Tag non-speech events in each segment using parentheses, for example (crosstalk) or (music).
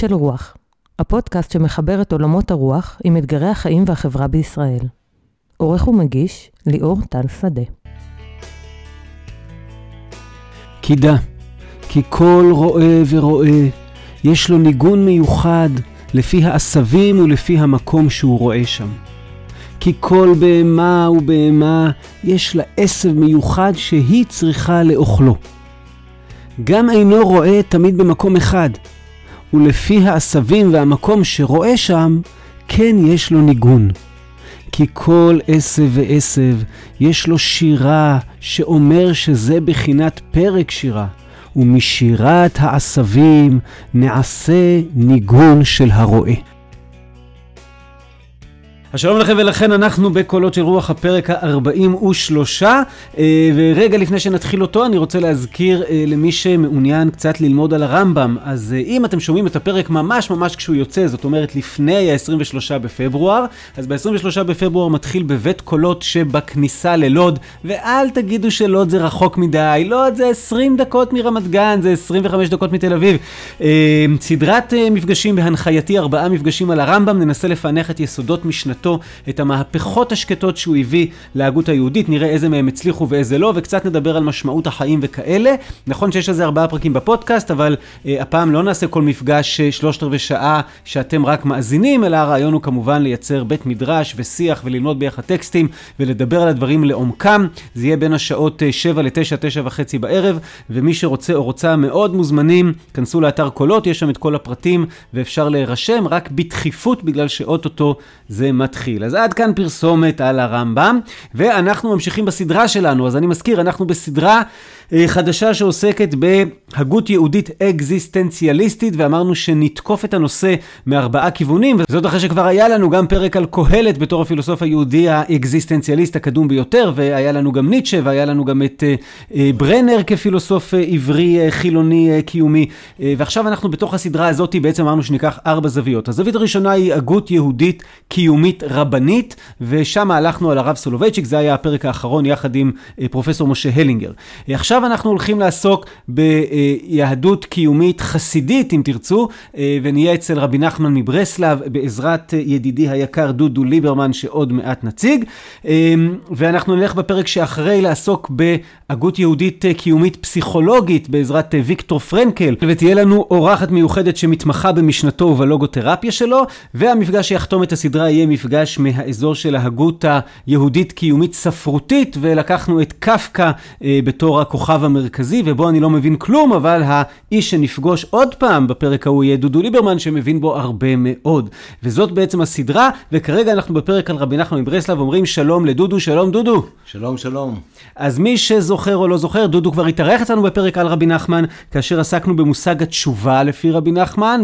של רוח, הפודקאסט שמחבר את עולמות הרוח עם אתגרי החיים והחברה בישראל. עורך ומגיש, ליאור טל שדה. קידה, כי כל רואה ורואה, יש לו ניגון מיוחד לפי העשבים ולפי המקום שהוא רואה שם. כי כל בהמה ובהמה יש לה עשב מיוחד שהיא צריכה לאוכלו. גם אינו רואה תמיד במקום אחד, ולפי העשבים והמקום שרואה שם, כן יש לו ניגון. כי כל עשב ועשב יש לו שירה שאומר שזה בחינת פרק שירה, ומשירת העשבים נעשה ניגון של הרועה. שלום לכם ולכן אנחנו בקולות של רוח הפרק ה-43 אה, ורגע לפני שנתחיל אותו אני רוצה להזכיר אה, למי שמעוניין קצת ללמוד על הרמב"ם. אז אה, אם אתם שומעים את הפרק ממש ממש כשהוא יוצא זאת אומרת לפני ה-23 בפברואר אז ב-23 בפברואר מתחיל בבית קולות שבכניסה ללוד. ואל תגידו שלוד זה רחוק מדי. לוד זה 20 דקות מרמת גן זה 25 דקות מתל אביב. סדרת מפגשים בהנחייתי ארבעה מפגשים על הרמב"ם. ננסה לפענח את יסודות משנתו מבחינתו את המהפכות השקטות שהוא הביא להגות היהודית, נראה איזה מהם הצליחו ואיזה לא, וקצת נדבר על משמעות החיים וכאלה. נכון שיש לזה ארבעה פרקים בפודקאסט, אבל אה, הפעם לא נעשה כל מפגש אה, שלושת רבעי שעה שאתם רק מאזינים, אלא הרעיון הוא כמובן לייצר בית מדרש ושיח וללמוד ביחד טקסטים ולדבר על הדברים לעומקם. זה יהיה בין השעות 7 ל-9, 9 וחצי בערב, ומי שרוצה או רוצה מאוד מוזמנים, כנסו לאתר קולות, יש שם את כל הפרטים ואפשר להירשם, רק בדחיפות בגלל שאו-טו-טו זה מתחיל. אז עד כאן פרסומת על הרמב"ם, ואנחנו ממשיכים בסדרה שלנו. אז אני מזכיר, אנחנו בסדרה אה, חדשה שעוסקת בהגות יהודית אקזיסטנציאליסטית, ואמרנו שנתקוף את הנושא מארבעה כיוונים, וזאת אחרי שכבר היה לנו גם פרק על קהלת בתור הפילוסוף היהודי האקזיסטנציאליסט הקדום ביותר, והיה לנו גם ניטשה, והיה לנו גם את אה, אה, ברנר כפילוסוף עברי חילוני קיומי, ועכשיו אנחנו בתוך הסדרה הזאת בעצם אמרנו שניקח ארבע זוויות. הזווית הראשונה היא הגות יהודית קיומית רבנית, ושם הלכנו על הרב סולובייצ'יק, זה היה הפרק האחרון יחד עם פרופסור משה הלינגר. עכשיו עכשיו אנחנו הולכים לעסוק ביהדות קיומית חסידית, אם תרצו, אה, ונהיה אצל רבי נחמן מברסלב, בעזרת ידידי היקר דודו ליברמן, שעוד מעט נציג. אה, ואנחנו נלך בפרק שאחרי לעסוק בהגות יהודית קיומית פסיכולוגית, בעזרת ויקטור פרנקל, ותהיה לנו אורחת מיוחדת שמתמחה במשנתו ובלוגותרפיה שלו, והמפגש שיחתום את הסדרה יהיה מפגש מהאזור של ההגות היהודית קיומית ספרותית, ולקחנו את קפקא אה, בתור. הכוכב המרכזי, ובו אני לא מבין כלום, אבל האיש שנפגוש עוד פעם בפרק ההוא יהיה דודו ליברמן, שמבין בו הרבה מאוד. וזאת בעצם הסדרה, וכרגע אנחנו בפרק על רבי נחמן מברסלב, אומרים שלום לדודו, שלום דודו. שלום, שלום. אז מי שזוכר או לא זוכר, דודו כבר התארח אצלנו בפרק על רבי נחמן, כאשר עסקנו במושג התשובה לפי רבי נחמן,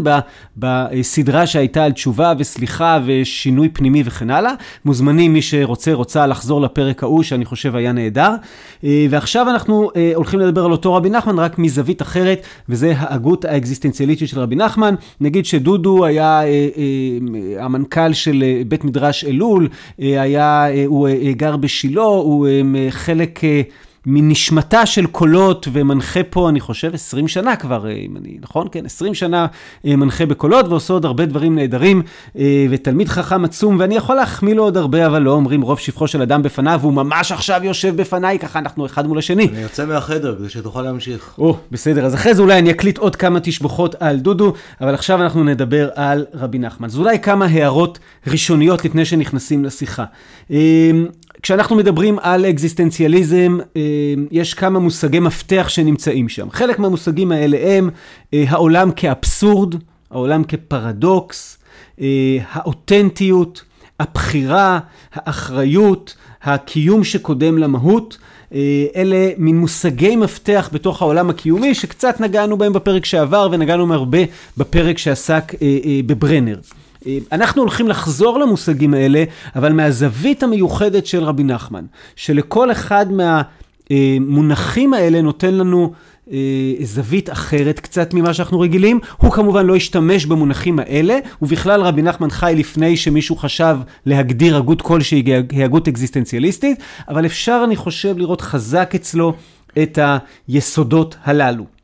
בסדרה שהייתה על תשובה וסליחה ושינוי פנימי וכן הלאה. מוזמנים מי שרוצה, רוצה לחזור לפרק ההוא, שאני חושב היה נהדר. אה, ועכשיו אנחנו אה, הולכים לדבר על אותו רבי נחמן, רק מזווית אחרת, וזה ההגות האקזיסטנציאליטית של רבי נחמן. נגיד שדודו היה אה, המנכ"ל של בית מדרש אלול, היה, הוא גר בשילה, הוא חלק... מנשמתה של קולות ומנחה פה, אני חושב, 20 שנה כבר, אה, אם אני, נכון? כן, 20 שנה אה, מנחה בקולות ועושה עוד הרבה דברים נהדרים, אה, ותלמיד חכם עצום, ואני יכול להחמיא לו עוד הרבה, אבל לא אומרים רוב שבחו של אדם בפניו, והוא ממש עכשיו יושב בפניי, ככה אנחנו אחד מול השני. אני יוצא מהחדר כדי שתוכל להמשיך. או, בסדר, אז אחרי זה אולי אני אקליט עוד כמה תשבחות על דודו, אבל עכשיו אנחנו נדבר על רבי נחמן. אז אולי כמה הערות ראשוניות לפני שנכנסים לשיחה. כשאנחנו מדברים על אקזיסטנציאליזם, אה, יש כמה מושגי מפתח שנמצאים שם. חלק מהמושגים האלה הם אה, העולם כאבסורד, העולם כפרדוקס, אה, האותנטיות, הבחירה, האחריות, הקיום שקודם למהות. אלה מין מושגי מפתח בתוך העולם הקיומי שקצת נגענו בהם בפרק שעבר ונגענו הרבה בפרק שעסק בברנר. אנחנו הולכים לחזור למושגים האלה, אבל מהזווית המיוחדת של רבי נחמן, שלכל אחד מהמונחים האלה נותן לנו אה, זווית אחרת קצת ממה שאנחנו רגילים. הוא כמובן לא השתמש במונחים האלה, ובכלל רבי נחמן חי לפני שמישהו חשב להגדיר הגות כלשהי כהגות אקזיסטנציאליסטית, אבל אפשר, אני חושב, לראות חזק אצלו את היסודות הללו.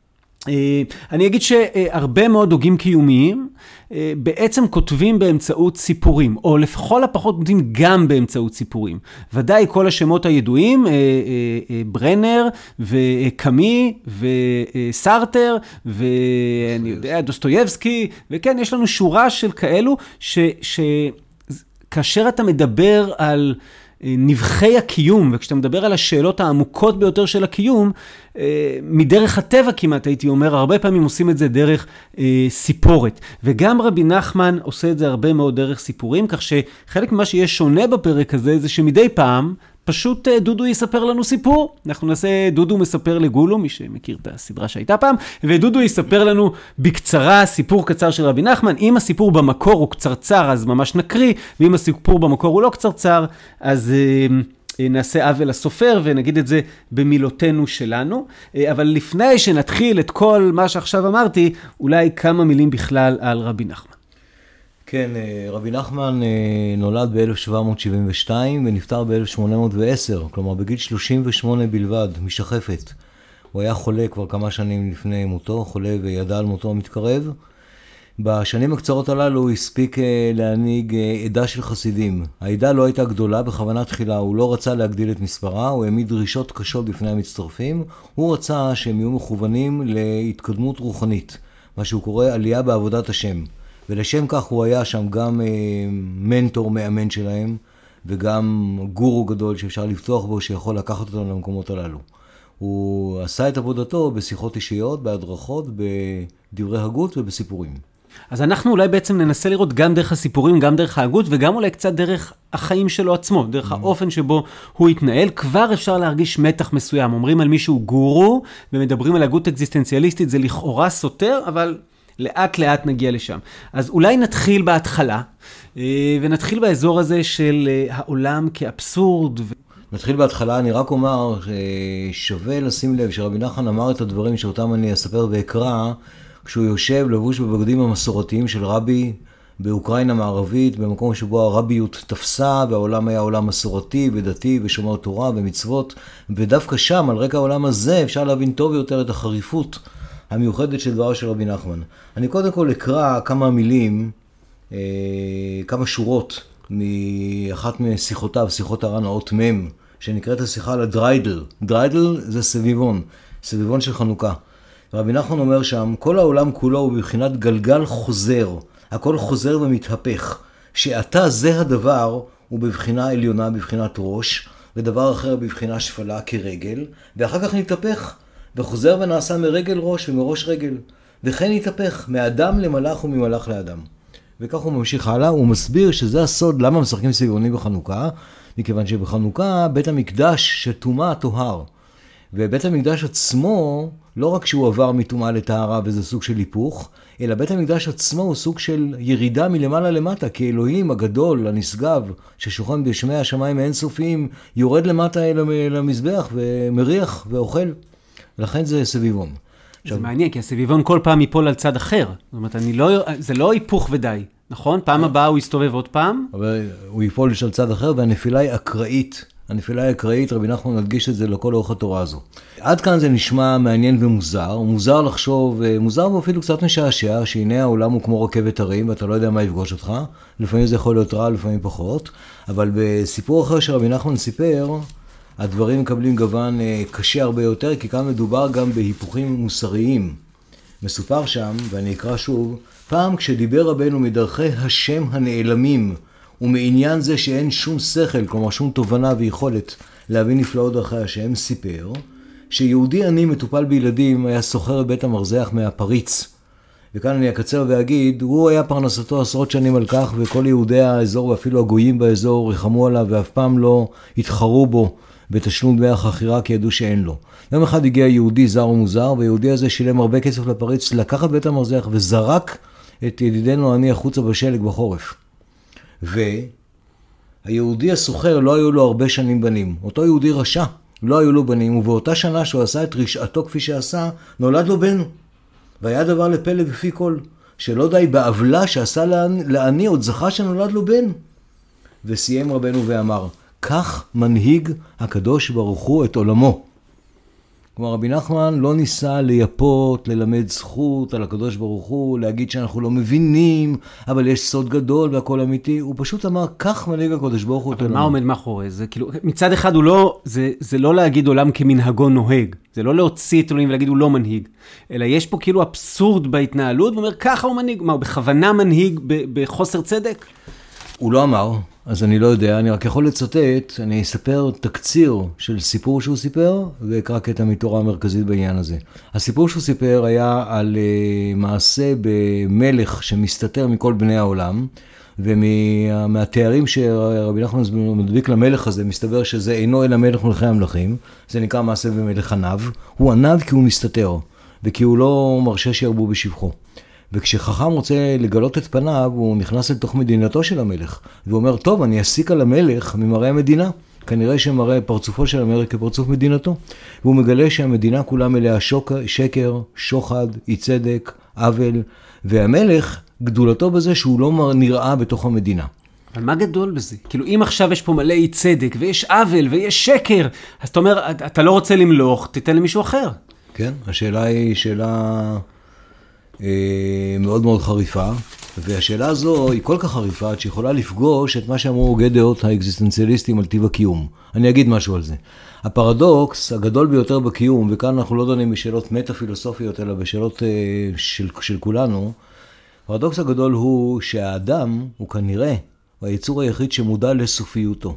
אה, אני אגיד שהרבה מאוד הוגים קיומיים אה, בעצם כותבים באמצעות סיפורים, או לכל הפחות כותבים גם באמצעות סיפורים. ודאי כל השמות הידועים, ברנר וקאמי וסרטר ואני יודע, דוסטויבסקי, וכן, יש לנו שורה של כאלו שכאשר אתה מדבר על... נבחי הקיום, וכשאתה מדבר על השאלות העמוקות ביותר של הקיום, אה, מדרך הטבע כמעט, הייתי אומר, הרבה פעמים עושים את זה דרך אה, סיפורת. וגם רבי נחמן עושה את זה הרבה מאוד דרך סיפורים, כך שחלק ממה שיהיה שונה בפרק הזה, זה שמדי פעם פשוט אה, דודו יספר לנו סיפור. אנחנו נעשה דודו מספר לגולו, מי שמכיר את הסדרה שהייתה פעם, ודודו יספר לנו בקצרה סיפור קצר של רבי נחמן. אם הסיפור במקור הוא קצרצר, אז ממש נקריא, ואם הסיפור במקור הוא לא קצרצר, אז... אה, נעשה עוול לסופר ונגיד את זה במילותינו שלנו. אה, אבל לפני שנתחיל את כל מה שעכשיו אמרתי, אולי כמה מילים בכלל על רבי נחמן. כן, אה, רבי נחמן אה, נולד ב-1772 ונפטר ב-1810, כלומר בגיל 38 בלבד, משחפת. הוא היה חולה כבר כמה שנים לפני מותו, חולה וידע על מותו המתקרב. בשנים הקצרות הללו הוא הספיק אה, להנהיג עדה של חסידים. העדה לא הייתה גדולה, בכוונה תחילה הוא לא רצה להגדיל את מספרה, הוא העמיד דרישות קשות בפני המצטרפים. הוא רצה שהם יהיו מכוונים להתקדמות רוחנית, מה שהוא קורא עלייה בעבודת השם. ולשם כך הוא היה שם גם אה, מנטור מאמן שלהם, וגם גורו גדול שאפשר לפתוח בו, שיכול לקחת אותנו למקומות הללו. הוא עשה את עבודתו בשיחות אישיות, בהדרכות, בדברי הגות ובסיפורים. אז אנחנו אולי בעצם ננסה לראות גם דרך הסיפורים, גם דרך ההגות, וגם אולי קצת דרך החיים שלו עצמו, דרך mm-hmm. האופן שבו הוא התנהל. כבר אפשר להרגיש מתח מסוים. אומרים על מישהו גורו, ומדברים על הגות אקזיסטנציאליסטית, זה לכאורה סותר, אבל לאט לאט נגיע לשם. אז אולי נתחיל בהתחלה, אה, ונתחיל באזור הזה של אה, העולם כאבסורד. נתחיל בהתחלה, אני רק אומר ששווה לשים לב שרבי נחמן אמר את הדברים שאותם אני אספר ואקרא, כשהוא יושב לבוש בבגדים המסורתיים של רבי באוקראינה מערבית, במקום שבו הרביות תפסה, והעולם היה עולם מסורתי ודתי ושומר תורה ומצוות, ודווקא שם, על רקע העולם הזה, אפשר להבין טוב יותר את החריפות המיוחדת של דבריו של רבי נחמן. אני קודם כל אקרא כמה מילים, אה, כמה שורות מאחת משיחותיו, שיחות הר"ן האות מ', שנקראת השיחה על הדריידל. דריידל זה סביבון, סביבון של חנוכה. רבי נחמן אומר שם, כל העולם כולו הוא בבחינת גלגל חוזר, הכל חוזר ומתהפך. שעתה זה הדבר הוא בבחינה עליונה, בבחינת ראש, ודבר אחר בבחינה שפלה כרגל, ואחר כך נתהפך וחוזר ונעשה מרגל ראש ומראש רגל, וכן התהפך מאדם למלאך וממלאך לאדם. וכך הוא ממשיך הלאה, הוא מסביר שזה הסוד למה משחקים סביבונים בחנוכה, מכיוון שבחנוכה בית המקדש שטומאה טוהר. ובית המקדש עצמו, לא רק שהוא עבר מטומאה לטהרה וזה סוג של היפוך, אלא בית המקדש עצמו הוא סוג של ירידה מלמעלה למטה, כי אלוהים הגדול, הנשגב, ששוכן בשמי השמיים האינסופיים, יורד למטה אל המזבח ומריח ואוכל. לכן זה סביבון. זה עכשיו... מעניין, כי הסביבון כל פעם ייפול על צד אחר. זאת אומרת, לא, זה לא היפוך ודי, נכון? פעם אה. הבאה הוא יסתובב עוד פעם. אבל הוא ייפול על צד אחר, והנפילה היא אקראית. הנפילה היא אקראית, רבי נחמן מדגיש את זה לכל אורך התורה הזו. עד כאן זה נשמע מעניין ומוזר, מוזר לחשוב, אה, מוזר ואפילו קצת משעשע, שהנה העולם הוא כמו רכבת הרים ואתה לא יודע מה יפגוש אותך, לפעמים זה יכול להיות רע, לפעמים פחות, אבל בסיפור אחר שרבי נחמן סיפר, הדברים מקבלים גוון אה, קשה הרבה יותר, כי כאן מדובר גם בהיפוכים מוסריים. מסופר שם, ואני אקרא שוב, פעם כשדיבר רבנו מדרכי השם הנעלמים, ומעניין זה שאין שום שכל, כלומר שום תובנה ויכולת להבין נפלאות דרכי השם, סיפר שיהודי עני מטופל בילדים היה סוחר בבית המרזח מהפריץ. וכאן אני אקצר ואגיד, הוא היה פרנסתו עשרות שנים על כך, וכל יהודי האזור ואפילו הגויים באזור ריחמו עליו ואף פעם לא התחרו בו בתשלום דמי החכירה כי ידעו שאין לו. יום אחד הגיע יהודי זר ומוזר, והיהודי הזה שילם הרבה כסף לפריץ, לקח את בית המרזח וזרק את ידידנו העני החוצה בשלג בחורף. והיהודי הסוחר לא היו לו הרבה שנים בנים. אותו יהודי רשע, לא היו לו בנים, ובאותה שנה שהוא עשה את רשעתו כפי שעשה, נולד לו בן. והיה דבר לפלא בפי כל, שלא די בעוולה שעשה לעני, עוד זכה שנולד לו בן. וסיים רבנו ואמר, כך מנהיג הקדוש ברוך הוא את עולמו. כלומר, רבי נחמן לא ניסה לייפות, ללמד זכות על הקדוש ברוך הוא, להגיד שאנחנו לא מבינים, אבל יש סוד גדול והכל אמיתי. הוא פשוט אמר, כך מנהיג הקדוש ברוך הוא. אבל מה עומד מאחורי זה? כאילו, מצד אחד הוא לא, זה, זה לא להגיד עולם כמנהגו נוהג. זה לא להוציא את אלוהים ולהגיד הוא לא מנהיג. אלא יש פה כאילו אבסורד בהתנהלות, ואומר, ככה הוא מנהיג. מה, הוא בכוונה מנהיג בחוסר צדק? הוא לא אמר, אז אני לא יודע, אני רק יכול לצטט, אני אספר תקציר של סיפור שהוא סיפר, ואקרא קטע מתורה המרכזית בעניין הזה. הסיפור שהוא סיפר היה על uh, מעשה במלך שמסתתר מכל בני העולם, ומהתארים שרבי נחמן מדביק למלך הזה, מסתבר שזה אינו אלא מלך מלכי המלכים, זה נקרא מעשה במלך עניו. הוא עניו כי הוא מסתתר, וכי הוא לא מרשה שירבו בשבחו. וכשחכם רוצה לגלות את פניו, הוא נכנס לתוך מדינתו של המלך. והוא אומר, טוב, אני אסיק על המלך ממראה המדינה. כנראה שמראה פרצופו של המלך כפרצוף מדינתו. והוא מגלה שהמדינה כולה מלאה שוק, שקר, שוחד, אי צדק, עוול, והמלך, גדולתו בזה שהוא לא נראה בתוך המדינה. אבל מה גדול בזה? כאילו, אם עכשיו יש פה מלא אי צדק, ויש עוול, ויש שקר, אז אתה אומר, אתה לא רוצה למלוך, תיתן למישהו אחר. כן, השאלה היא שאלה מאוד מאוד חריפה, והשאלה הזו היא כל כך חריפה עד שיכולה לפגוש את מה שאמרו הוגי דעות האקזיסטנציאליסטים על טיב הקיום. אני אגיד משהו על זה. הפרדוקס הגדול ביותר בקיום, וכאן אנחנו לא דנים בשאלות מטה-פילוסופיות, אלא בשאלות uh, של, של כולנו, הפרדוקס הגדול הוא שהאדם הוא כנראה היצור היחיד שמודע לסופיותו.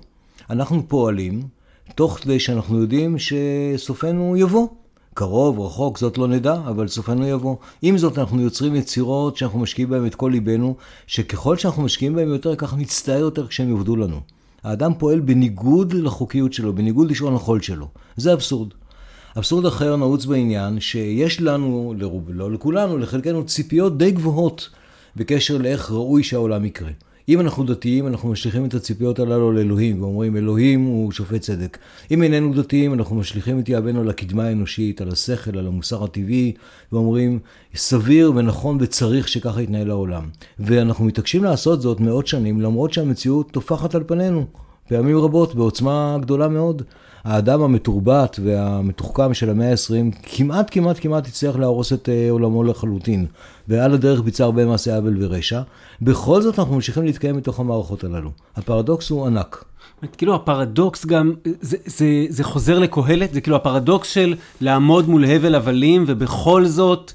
אנחנו פועלים תוך כדי שאנחנו יודעים שסופנו יבוא. קרוב, רחוק, זאת לא נדע, אבל סופנו יבוא. עם זאת, אנחנו יוצרים יצירות שאנחנו משקיעים בהן את כל ליבנו, שככל שאנחנו משקיעים בהן יותר, ככה נצטער יותר כשהם יעבדו לנו. האדם פועל בניגוד לחוקיות שלו, בניגוד לשעון החול שלו. זה אבסורד. אבסורד אחר נעוץ בעניין, שיש לנו, לרוב, לא לכולנו, לחלקנו ציפיות די גבוהות בקשר לאיך ראוי שהעולם יקרה. אם אנחנו דתיים, אנחנו משליכים את הציפיות הללו לאלוהים, ואומרים, אלוהים הוא שופט צדק. אם איננו דתיים, אנחנו משליכים את יהבנו לקדמה האנושית, על השכל, על המוסר הטבעי, ואומרים, סביר ונכון וצריך שככה יתנהל העולם. ואנחנו מתעקשים לעשות זאת מאות שנים, למרות שהמציאות טופחת על פנינו, פעמים רבות, בעוצמה גדולה מאוד. האדם המתורבת והמתוחכם של המאה ה-20 כמעט כמעט כמעט הצליח להרוס את אה, עולמו לחלוטין, ועל הדרך ביצע הרבה מעשי עוול ורשע. בכל זאת אנחנו ממשיכים להתקיים מתוך המערכות הללו. הפרדוקס הוא ענק. כאילו הפרדוקס גם, זה, זה, זה חוזר לקהלת, זה כאילו הפרדוקס של לעמוד מול הבל הבלים ובכל זאת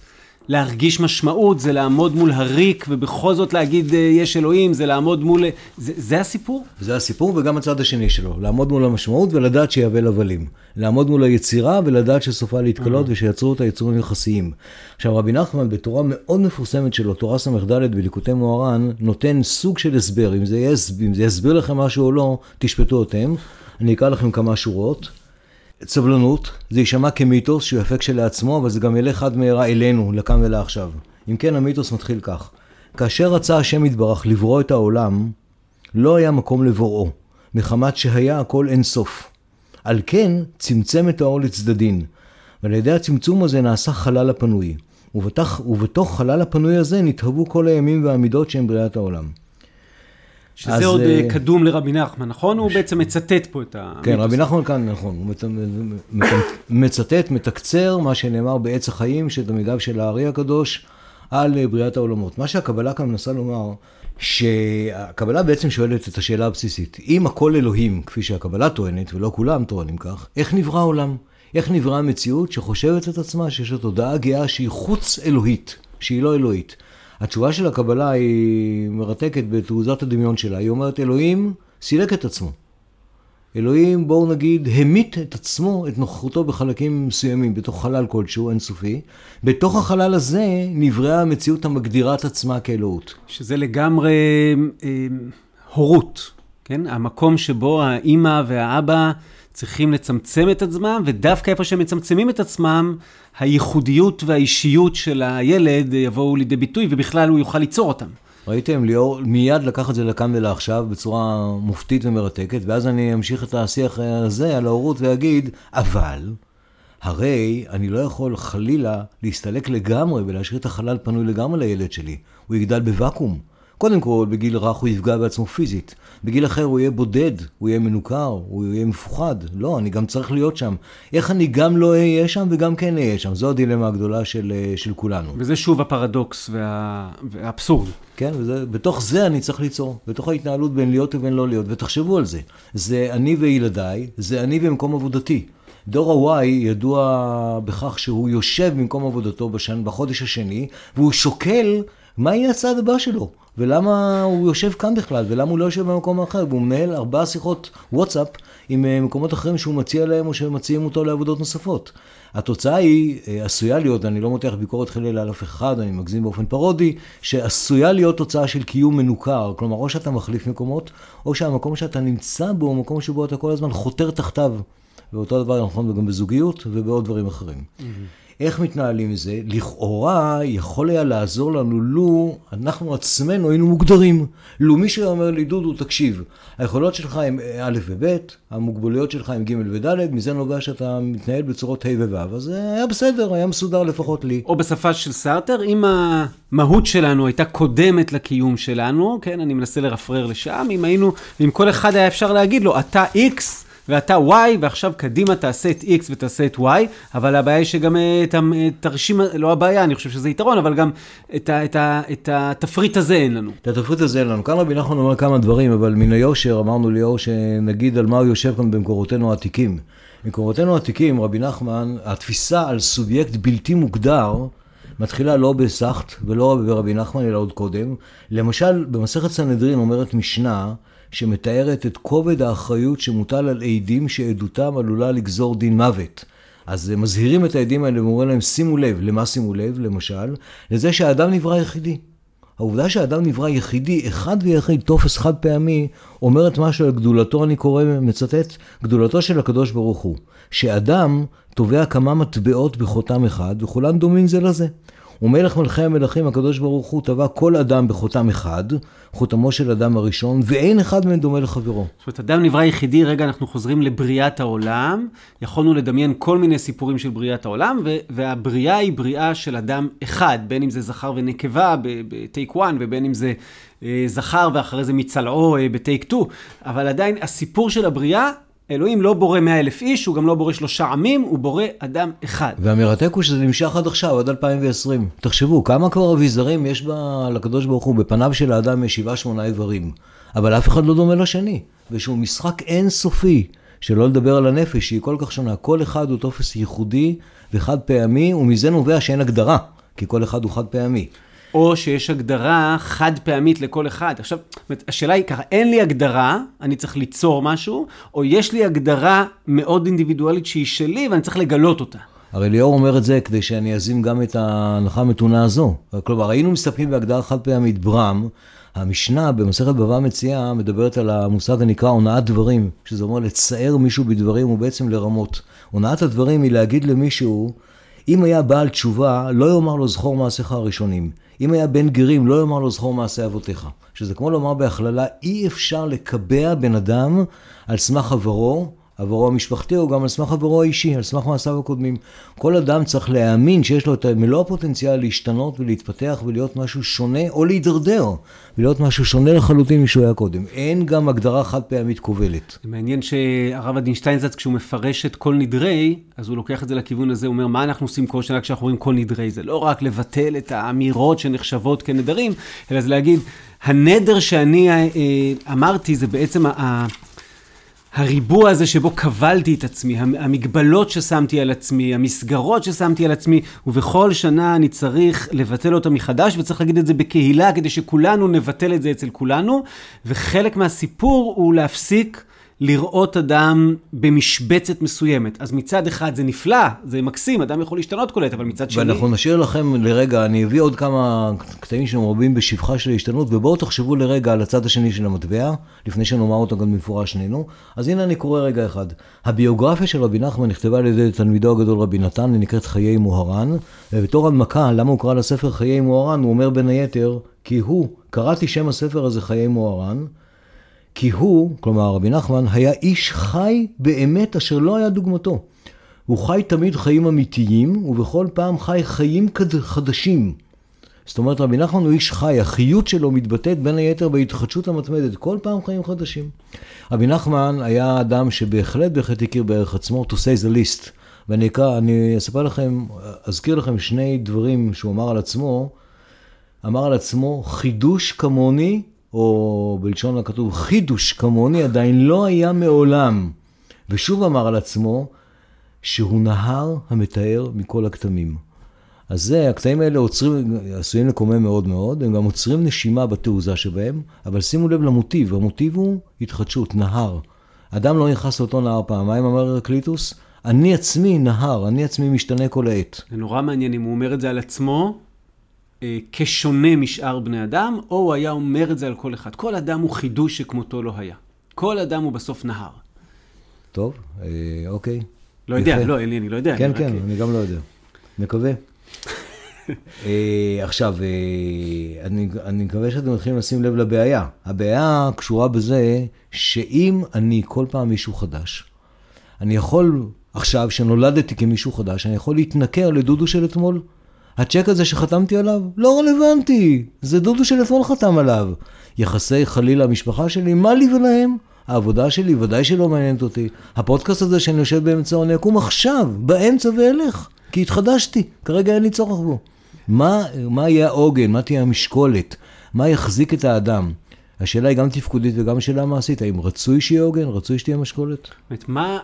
להרגיש משמעות, זה לעמוד מול הריק, ובכל זאת להגיד אה, יש אלוהים, זה לעמוד מול... זה, זה הסיפור? זה הסיפור, וגם הצד השני שלו. לעמוד מול המשמעות ולדעת שיהווה לבלים. לעמוד מול היצירה ולדעת שסופה להתקלות אה. ושיצרו אותה יצורים יחסיים. עכשיו, רבי נחמן, בתורה מאוד מפורסמת שלו, תורה ס"ד בליקוטי מוהר"ן, נותן סוג של הסבר. אם זה, יסב, אם זה יסביר לכם משהו או לא, תשפטו אתם. אני אקרא לכם כמה שורות. סבלנות, זה יישמע כמיתוס שהוא יפה כשלעצמו, אבל זה גם ילך עד מהרה אלינו, לכאן ולעכשיו. אם כן, המיתוס מתחיל כך: כאשר רצה השם יתברך לברוא את העולם, לא היה מקום לבוראו, מחמת שהיה הכל אין סוף. על כן, צמצם את האור לצדדין, ועל ידי הצמצום הזה נעשה חלל הפנוי. ובתוך, ובתוך חלל הפנוי הזה נתהוו כל הימים והמידות שהם בריאת העולם. שזה אז, עוד uh, קדום לרבי נחמן, נכון? ש... הוא בעצם מצטט פה את ה... כן, רבי נחמן כאן, נכון, הוא מצטט, מתקצר מה שנאמר בעץ החיים של תלמידיו של הארי הקדוש על אה, בריאת העולמות. מה שהקבלה כאן מנסה לומר, שהקבלה בעצם שואלת את השאלה הבסיסית, אם הכל אלוהים, כפי שהקבלה טוענת, ולא כולם טוענים כך, איך נברא העולם? איך נברא המציאות שחושבת את עצמה שיש לה תודעה גאה שהיא חוץ אלוהית, שהיא לא אלוהית? התשובה של הקבלה היא מרתקת בתעוזת הדמיון שלה. היא אומרת, אלוהים סילק את עצמו. אלוהים, בואו נגיד, המית את עצמו, את נוכחותו בחלקים מסוימים, בתוך חלל כלשהו, אינסופי. בתוך החלל הזה נבראה המציאות המגדירה את עצמה כאלוהות. שזה לגמרי אה, הורות, כן? המקום שבו האימא והאבא צריכים לצמצם את עצמם, ודווקא איפה שהם מצמצמים את עצמם, הייחודיות והאישיות של הילד יבואו לידי ביטוי, ובכלל הוא יוכל ליצור אותם. ראיתם, ליאור מיד לקח את זה לכאן ולעכשיו בצורה מופתית ומרתקת, ואז אני אמשיך את השיח הזה על ההורות ואגיד, אבל, הרי אני לא יכול חלילה להסתלק לגמרי ולהשאיר את החלל פנוי לגמרי לילד שלי. הוא יגדל בוואקום. קודם כל, בגיל רך הוא יפגע בעצמו פיזית. בגיל אחר הוא יהיה בודד, הוא יהיה מנוכר, הוא יהיה מפוחד. לא, אני גם צריך להיות שם. איך אני גם לא אהיה שם וגם כן אהיה שם? זו הדילמה הגדולה של, אה, של כולנו. וזה שוב הפרדוקס וה... והאבסורד. כן, ובתוך זה אני צריך ליצור, בתוך ההתנהלות בין להיות ובין לא להיות, ותחשבו על זה. זה אני וילדיי, זה אני במקום עבודתי. דור ה-Y ידוע בכך שהוא יושב במקום עבודתו בשן, בחודש השני, והוא שוקל מה יהיה הצעד הבא שלו, ולמה הוא יושב כאן בכלל, ולמה הוא לא יושב במקום אחר, והוא מנהל ארבעה שיחות וואטסאפ עם אה, מקומות אחרים שהוא מציע להם או שמציעים אותו לעבודות נוספות. התוצאה היא, אה, עשויה להיות, אני לא מותח ביקורת חלילה על אף אחד, אני מגזים באופן פרודי, שעשויה להיות תוצאה של קיום מנוכר, כלומר או שאתה מחליף מקומות, או שהמקום שאתה נמצא בו הוא מקום שבו אתה כל הזמן חותר תחתיו. ואותו דבר נכון גם בזוגיות ובעוד דברים אחרים. Mm-hmm. איך מתנהלים עם זה? לכאורה יכול היה לעזור לנו לו אנחנו עצמנו היינו מוגדרים. לו מישהו אומר לי, דודו, תקשיב, היכולות שלך הן א' וב', המוגבלויות שלך הן ג' וד', מזה נובע שאתה מתנהל בצורות ה' וו', אז היה בסדר, היה מסודר לפחות לי. או בשפה של סארטר, אם המהות שלנו הייתה קודמת לקיום שלנו, כן, אני מנסה לרפרר לשם, אם היינו, אם כל אחד היה אפשר להגיד לו, אתה X, ואתה Y, ועכשיו קדימה תעשה את X ותעשה את Y, אבל הבעיה היא שגם אה, את התרשים, לא הבעיה, אני חושב שזה יתרון, אבל גם את, ה, את, ה, את התפריט הזה אין לנו. את התפריט הזה אין לנו. כאן רבי נחמן אומר כמה דברים, אבל מן היושר אמרנו ליאור שנגיד על מה הוא יושב כאן במקורותינו העתיקים. במקורותינו העתיקים, רבי נחמן, התפיסה על סובייקט בלתי מוגדר, מתחילה לא בסחט ולא ברבי נחמן, אלא עוד קודם. למשל, במסכת סנהדרין אומרת משנה, שמתארת את כובד האחריות שמוטל על עדים שעדותם עלולה לגזור דין מוות. אז מזהירים את העדים האלה ואומרים להם, שימו לב, למה שימו לב, למשל? לזה שהאדם נברא יחידי. העובדה שהאדם נברא יחידי, אחד ויחיד, טופס חד פעמי, אומרת משהו על גדולתו, אני קורא, מצטט, גדולתו של הקדוש ברוך הוא. שאדם תובע כמה מטבעות בחותם אחד, וכולם דומים זה לזה. ומלך מלכי המלכים, הקדוש ברוך הוא, טבע כל אדם בחותם אחד, חותמו של אדם הראשון, ואין אחד מהם דומה לחברו. זאת אומרת, אדם נברא יחידי, רגע, אנחנו חוזרים לבריאת העולם, יכולנו לדמיין כל מיני סיפורים של בריאת העולם, והבריאה היא בריאה של אדם אחד, בין אם זה זכר ונקבה בטייק 1, ובין אם זה אה, זכר ואחרי זה מצלעו אה, בטייק 2, אבל עדיין הסיפור של הבריאה אלוהים לא בורא מאה אלף איש, הוא גם לא בורא שלושה עמים, הוא בורא אדם אחד. והמרתק הוא שזה נמשך עד עכשיו, עד 2020. תחשבו, כמה כבר אביזרים יש בה לקדוש ברוך הוא, בפניו של האדם יש שבעה שמונה איברים. אבל אף אחד לא דומה לשני. ושהוא משחק אינסופי, שלא לדבר על הנפש, שהיא כל כך שונה. כל אחד הוא טופס ייחודי וחד פעמי, ומזה נובע שאין הגדרה, כי כל אחד הוא חד פעמי. או שיש הגדרה חד פעמית לכל אחד. עכשיו, השאלה היא ככה, אין לי הגדרה, אני צריך ליצור משהו, או יש לי הגדרה מאוד אינדיבידואלית שהיא שלי ואני צריך לגלות אותה. הרי ליאור אומר את זה כדי שאני אזים גם את ההנחה המתונה הזו. כלומר, היינו מסתפקים בהגדרה חד פעמית ברם, המשנה במסכת בבא מציאה מדברת על המושג הנקרא הונאת דברים, שזה אומר לצער מישהו בדברים ובעצם לרמות. הונאת הדברים היא להגיד למישהו, אם היה בעל תשובה, לא יאמר לו זכור מעשיך הראשונים. אם היה בן גרים, לא יאמר לו זכור מעשי אבותיך. שזה כמו לומר בהכללה, אי אפשר לקבע בן אדם על סמך עברו, עברו המשפחתי, או גם על סמך עברו האישי, על סמך מעשיו הקודמים. כל אדם צריך להאמין שיש לו את מלוא הפוטנציאל להשתנות ולהתפתח ולהיות משהו שונה, או להידרדר, ולהיות משהו שונה לחלוטין משהוא היה קודם. אין גם הגדרה חד פעמית כובלת. זה מעניין שהרב עדין שטיינזץ, כשהוא מפרש את כל נדרי, אז הוא לוקח את זה לכיוון הזה, הוא אומר, מה אנחנו עושים כל שנה כשאנחנו רואים כל נדרי? זה לא רק לבטל את האמירות שנחשבות כנדרים, אלא זה להגיד, הנדר שאני אה, אמרתי זה בעצם. הריבוע הזה שבו קבלתי את עצמי, המגבלות ששמתי על עצמי, המסגרות ששמתי על עצמי, ובכל שנה אני צריך לבטל אותה מחדש, וצריך להגיד את זה בקהילה, כדי שכולנו נבטל את זה אצל כולנו, וחלק מהסיפור הוא להפסיק לראות אדם במשבצת מסוימת. אז מצד אחד זה נפלא, זה מקסים, אדם יכול להשתנות כל עת, אבל מצד שני... ואנחנו נשאיר לכם לרגע, אני אביא עוד כמה קטעים שמרבים בשבחה של ההשתנות, ובואו תחשבו לרגע על הצד השני של המטבע, לפני שנאמר אותו גם במפורש שנינו. אז הנה אני קורא רגע אחד. הביוגרפיה של רבי נחמן נכתבה על ידי תלמידו הגדול רבי נתן, היא נקראת חיי מוהר"ן, ובתור הנמקה, למה הוא קרא לספר חיי מוהר"ן? הוא אומר בין היתר, כי הוא, קראתי שם הספר הזה חיי מוהר"ן, כי הוא, כלומר רבי נחמן, היה איש חי באמת אשר לא היה דוגמתו. הוא חי תמיד חיים אמיתיים, ובכל פעם חי חיים חדשים. זאת אומרת, רבי נחמן הוא איש חי, החיות שלו מתבטאת בין היתר בהתחדשות המתמדת, כל פעם חיים חדשים. רבי נחמן היה אדם שבהחלט בהחלט הכיר בערך עצמו, to say the least. ואני אקרא, אני אספר לכם, אזכיר לכם שני דברים שהוא אמר על עצמו. אמר על עצמו, חידוש כמוני, או בלשון הכתוב, חידוש כמוני עדיין לא היה מעולם. ושוב אמר על עצמו, שהוא נהר המתאר מכל הכתמים. אז זה, הקטעים האלה עוצרים, עשויים לקומם מאוד מאוד, הם גם עוצרים נשימה בתעוזה שבהם, אבל שימו לב למוטיב, המוטיב הוא התחדשות, נהר. אדם לא נכנס לאותו נהר פעמיים, אמר הרקליטוס, אני עצמי נהר, אני עצמי משתנה כל העת. זה נורא מעניין אם הוא אומר את זה על עצמו כשונה משאר בני אדם, או הוא היה אומר את זה על כל אחד. כל אדם הוא חידוש שכמותו לא היה. כל אדם הוא בסוף נהר. טוב, אה, אוקיי. לא יודע, יפה. לא, אלי, אני לא יודע. כן, כן, רק... אני גם לא יודע. מקווה. (laughs) אה, עכשיו, אה, אני, אני מקווה שאתם מתחילים לשים לב לבעיה. הבעיה קשורה בזה שאם אני כל פעם מישהו חדש, אני יכול, עכשיו שנולדתי כמישהו חדש, אני יכול להתנכר לדודו של אתמול. הצ'ק הזה שחתמתי עליו לא רלוונטי, זה דודו של אתמול חתם עליו. יחסי חלילה המשפחה שלי, מה לי ולהם? העבודה שלי ודאי שלא מעניינת אותי. הפודקאסט הזה שאני יושב באמצעו, אקום עכשיו, באמצע ואלך, כי התחדשתי, כרגע אין לי צורך בו. מה, מה יהיה העוגן, מה תהיה המשקולת, מה יחזיק את האדם? השאלה היא גם תפקודית וגם שאלה מעשית, האם רצוי שיהיה עוגן, רצוי שתהיה משקולת? מה,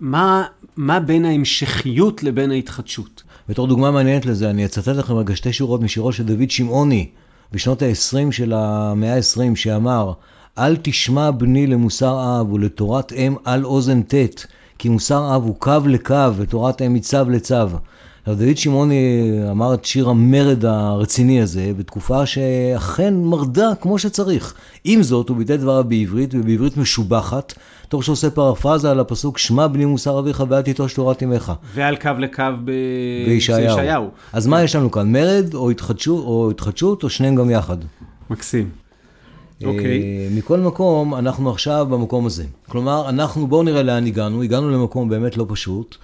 מה, מה בין ההמשכיות לבין ההתחדשות? בתור דוגמה מעניינת לזה, אני אצטט לכם רגע שתי שורות משירו של דוד שמעוני, בשנות ה-20 של המאה ה-20, שאמר, אל תשמע בני למוסר אב ולתורת אם על אוזן ט', כי מוסר אב הוא קו לקו ותורת אם מצו לצו. דוד שמעוני אמר את שיר המרד הרציני הזה בתקופה שאכן מרדה כמו שצריך. עם זאת, הוא ביטא דבריו בעברית ובעברית משובחת, תוך שעושה פרפרזה על הפסוק שמע בני מוסר אביך ואל תיטוש תורת אמך. ועל קו לקו ב... בישעיהו. אז מה יש לנו כאן, מרד או התחדשות או, התחדשות, או שניהם גם יחד? מקסים. אה, אוקיי. Okay. מכל מקום, אנחנו עכשיו במקום הזה. כלומר, אנחנו, בואו נראה לאן הגענו. הגענו למקום באמת לא פשוט,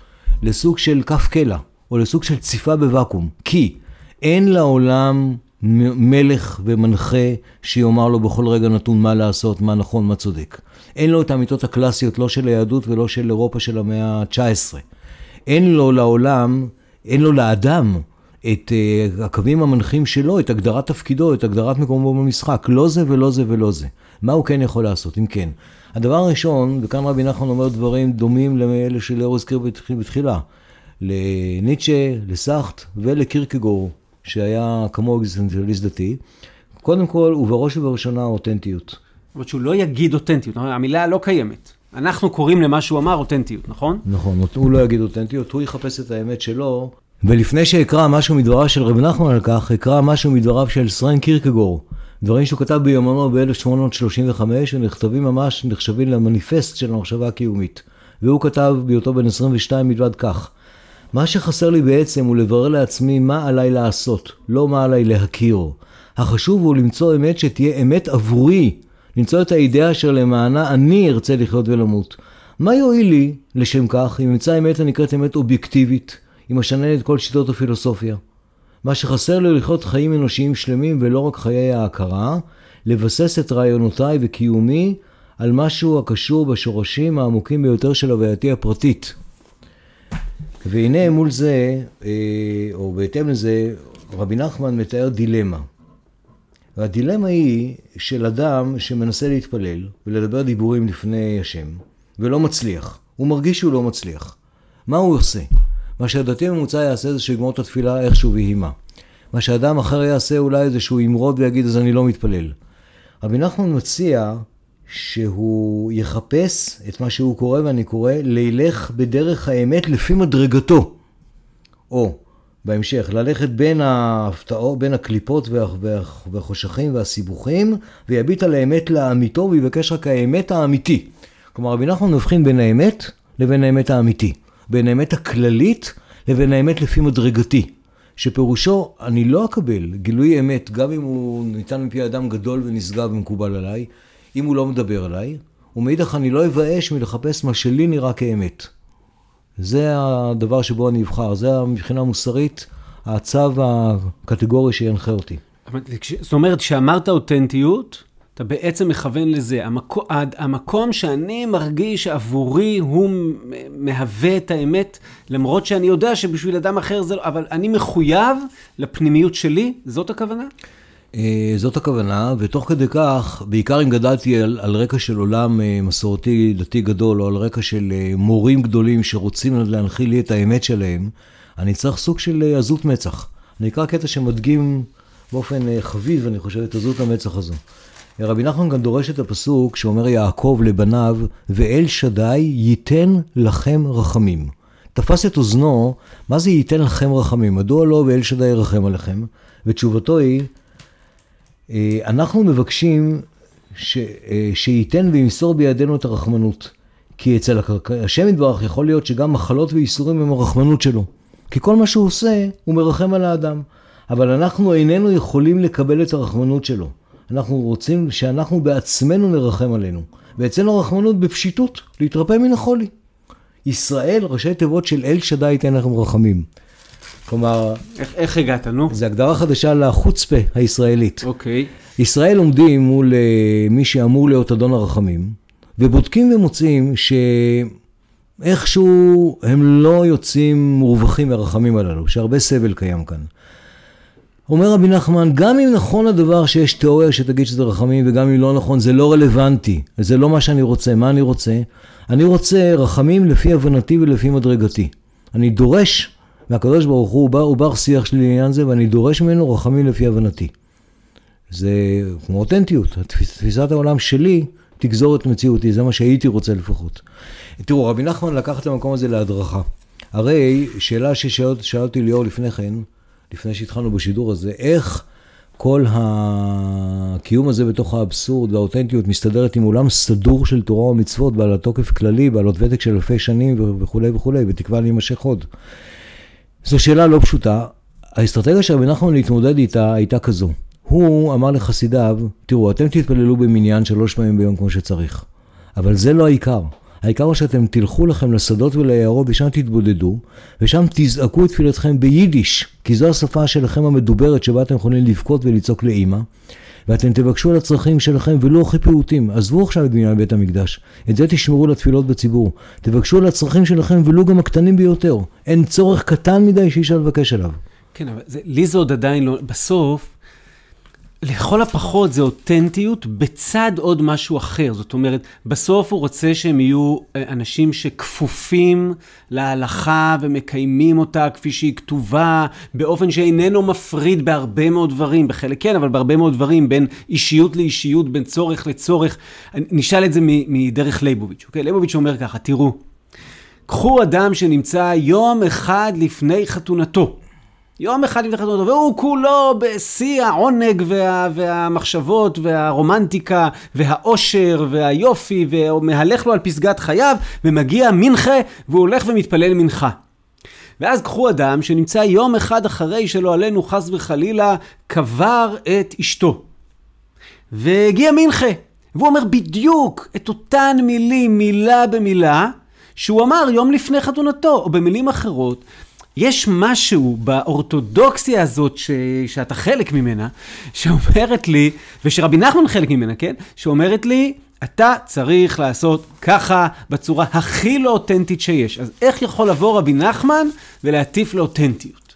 לסוג של כף קלע, או לסוג של ציפה בוואקום. כי אין לעולם מלך ומנחה שיאמר לו בכל רגע נתון מה לעשות, מה נכון, מה צודק. אין לו את האמיתות הקלאסיות, לא של היהדות ולא של אירופה של המאה ה-19. אין לו לעולם, אין לו לאדם את uh, הקווים המנחים שלו, את הגדרת תפקידו, את הגדרת מקומו במשחק. לא זה ולא זה ולא זה. מה הוא כן יכול לעשות, אם כן? הדבר הראשון, וכאן רבי נחמן אומר דברים דומים לאלה שלאור הזכיר בתחילה, לניטשה, לסאכט ולקירקגור, שהיה כמו אקזיסטנציאליסט דתי. קודם כל, ובראש ובראשונה, אותנטיות. אבל שהוא לא יגיד אותנטיות, המילה לא קיימת. אנחנו קוראים למה שהוא אמר אותנטיות, נכון? נכון, הוא לא יגיד אותנטיות, הוא יחפש את האמת שלו. ולפני שאקרא משהו מדבריו של רבי נחמן על כך, אקרא משהו מדבריו של סרן קירקגור. דברים שהוא כתב ביומנו ב-1835, ונכתבים ממש, נחשבים למניפסט של המחשבה הקיומית. והוא כתב בהיותו בן 22 מלבד כך: מה שחסר לי בעצם הוא לברר לעצמי מה עליי לעשות, לא מה עליי להכיר. החשוב הוא למצוא אמת שתהיה אמת עבורי, למצוא את האידאה אשר למענה אני ארצה לחיות ולמות. מה יועיל לי לשם כך אם אמצא אמת הנקראת אמת אובייקטיבית, אם אשנה את כל שיטות הפילוסופיה? מה שחסר לי לחיות חיים אנושיים שלמים ולא רק חיי ההכרה, לבסס את רעיונותיי וקיומי על משהו הקשור בשורשים העמוקים ביותר של הווייתי הפרטית. והנה מול זה, אה, או בהתאם לזה, רבי נחמן מתאר דילמה. והדילמה היא של אדם שמנסה להתפלל ולדבר דיבורים לפני השם, ולא מצליח. הוא מרגיש שהוא לא מצליח. מה הוא עושה? מה שהדתי הממוצע יעשה זה שיגמור את התפילה איכשהו ויהי מה. מה שאדם אחר יעשה אולי זה שהוא ימרוד ויגיד אז אני לא מתפלל. רבי נחמן מציע שהוא יחפש את מה שהוא קורא ואני קורא לילך בדרך האמת לפי מדרגתו. או בהמשך, ללכת בין ההפתעות, בין הקליפות והחושכים והסיבוכים, ויביט על האמת לאמיתו ויבקש רק האמת האמיתי. כלומר, רבי נחמן מבחין בין האמת לבין האמת האמיתי. בין האמת הכללית לבין האמת לפי מדרגתי. שפירושו, אני לא אקבל גילוי אמת, גם אם הוא ניתן מפי אדם גדול ונשגב ומקובל עליי, אם הוא לא מדבר עליי, ומאידך אני לא אבאש מלחפש מה שלי נראה כאמת. זה הדבר שבו אני אבחר, זה מבחינה מוסרית הצו הקטגורי שינחה אותי. זאת אומרת, כשאמרת אותנטיות, אתה בעצם מכוון לזה. המקום, המקום שאני מרגיש עבורי הוא מהווה את האמת, למרות שאני יודע שבשביל אדם אחר זה לא, אבל אני מחויב לפנימיות שלי, זאת הכוונה? אה, זאת הכוונה, ותוך כדי כך, בעיקר אם גדלתי על, על רקע של עולם אה, מסורתי דתי גדול, או על רקע של אה, מורים גדולים שרוצים להנחיל לי את האמת שלהם, אני צריך סוג של עזות מצח. אני אקרא קטע שמדגים באופן חביב, אני חושב, את עזות המצח הזו. רבי נחמן גם דורש את הפסוק שאומר יעקב לבניו, ואל שדי ייתן לכם רחמים. תפס את אוזנו, מה זה ייתן לכם רחמים? מדוע לא ואל שדי ירחם עליכם? ותשובתו היא, אנחנו מבקשים ש, אה, שייתן וימסור בידינו את הרחמנות. כי אצל השם יתברך יכול להיות שגם מחלות וייסורים הם הרחמנות שלו. כי כל מה שהוא עושה, הוא מרחם על האדם. אבל אנחנו איננו יכולים לקבל את הרחמנות שלו. אנחנו רוצים שאנחנו בעצמנו נרחם עלינו. ואצלנו רחמנות בפשיטות, להתרפא מן החולי. ישראל, ראשי תיבות של אל שדי ייתן לכם רחמים. כלומר... איך, איך הגעת, נו? זו הגדרה חדשה לחוצפה הישראלית. אוקיי. ישראל עומדים מול uh, מי שאמור להיות אדון הרחמים, ובודקים ומוצאים שאיכשהו הם לא יוצאים מורווחים מהרחמים הללו, שהרבה סבל קיים כאן. אומר רבי נחמן, גם אם נכון הדבר שיש תיאוריה שתגיד שזה רחמים, וגם אם לא נכון, זה לא רלוונטי. זה לא מה שאני רוצה. מה אני רוצה? אני רוצה רחמים לפי הבנתי ולפי מדרגתי. אני דורש מהקדוש ברוך הוא, הוא בר, שיח שלי לעניין זה, ואני דורש ממנו רחמים לפי הבנתי. זה כמו אותנטיות, תפיסת העולם שלי תגזור את מציאותי, זה מה שהייתי רוצה לפחות. תראו, רבי נחמן לקח את המקום הזה להדרכה. הרי שאלה ששאלתי ליאור לפני כן, לפני שהתחלנו בשידור הזה, איך כל הקיום הזה בתוך האבסורד והאותנטיות מסתדרת עם עולם סדור של תורה ומצוות, בעלת תוקף כללי, בעלות ותק של אלפי שנים וכולי וכולי, בתקווה להימשך עוד. זו שאלה לא פשוטה. האסטרטגיה של רבי נחמן להתמודד איתה הייתה כזו. הוא אמר לחסידיו, תראו, אתם תתפללו במניין שלוש פעמים ביום כמו שצריך, אבל זה לא העיקר. העיקר הוא שאתם תלכו לכם לשדות וליערות ושם תתבודדו, ושם תזעקו את תפילתכם ביידיש, כי זו השפה שלכם המדוברת שבה אתם יכולים לבכות ולצעוק לאימא, ואתם תבקשו על הצרכים שלכם ולו הכי פעוטים. עזבו עכשיו את בניין בית המקדש, את זה תשמרו לתפילות בציבור. תבקשו על הצרכים שלכם ולו גם הקטנים ביותר. אין צורך קטן מדי שאי אפשר לבקש עליו. כן, אבל זה, לי זה עוד עדיין לא, בסוף, לכל הפחות זה אותנטיות בצד עוד משהו אחר. זאת אומרת, בסוף הוא רוצה שהם יהיו אה, אנשים שכפופים להלכה ומקיימים אותה כפי שהיא כתובה, באופן שאיננו מפריד בהרבה מאוד דברים, בחלק כן, אבל בהרבה מאוד דברים, בין אישיות לאישיות, בין צורך לצורך. נשאל את זה מדרך ליבוביץ', אוקיי? ליבוביץ' אומר ככה, תראו, קחו אדם שנמצא יום אחד לפני חתונתו. יום אחד לפני חתונתו, והוא כולו בשיא העונג וה, והמחשבות והרומנטיקה והאושר והיופי, ומהלך לו על פסגת חייו, ומגיע מנחה, והוא הולך ומתפלל מנחה. ואז קחו אדם שנמצא יום אחד אחרי שלא עלינו חס וחלילה, קבר את אשתו. והגיע מנחה, והוא אומר בדיוק את אותן מילים, מילה במילה, שהוא אמר יום לפני חתונתו, או במילים אחרות, יש משהו באורתודוקסיה הזאת ש... שאתה חלק ממנה, שאומרת לי, ושרבי נחמן חלק ממנה, כן? שאומרת לי, אתה צריך לעשות ככה בצורה הכי לא אותנטית שיש. אז איך יכול לבוא רבי נחמן ולהטיף לאותנטיות?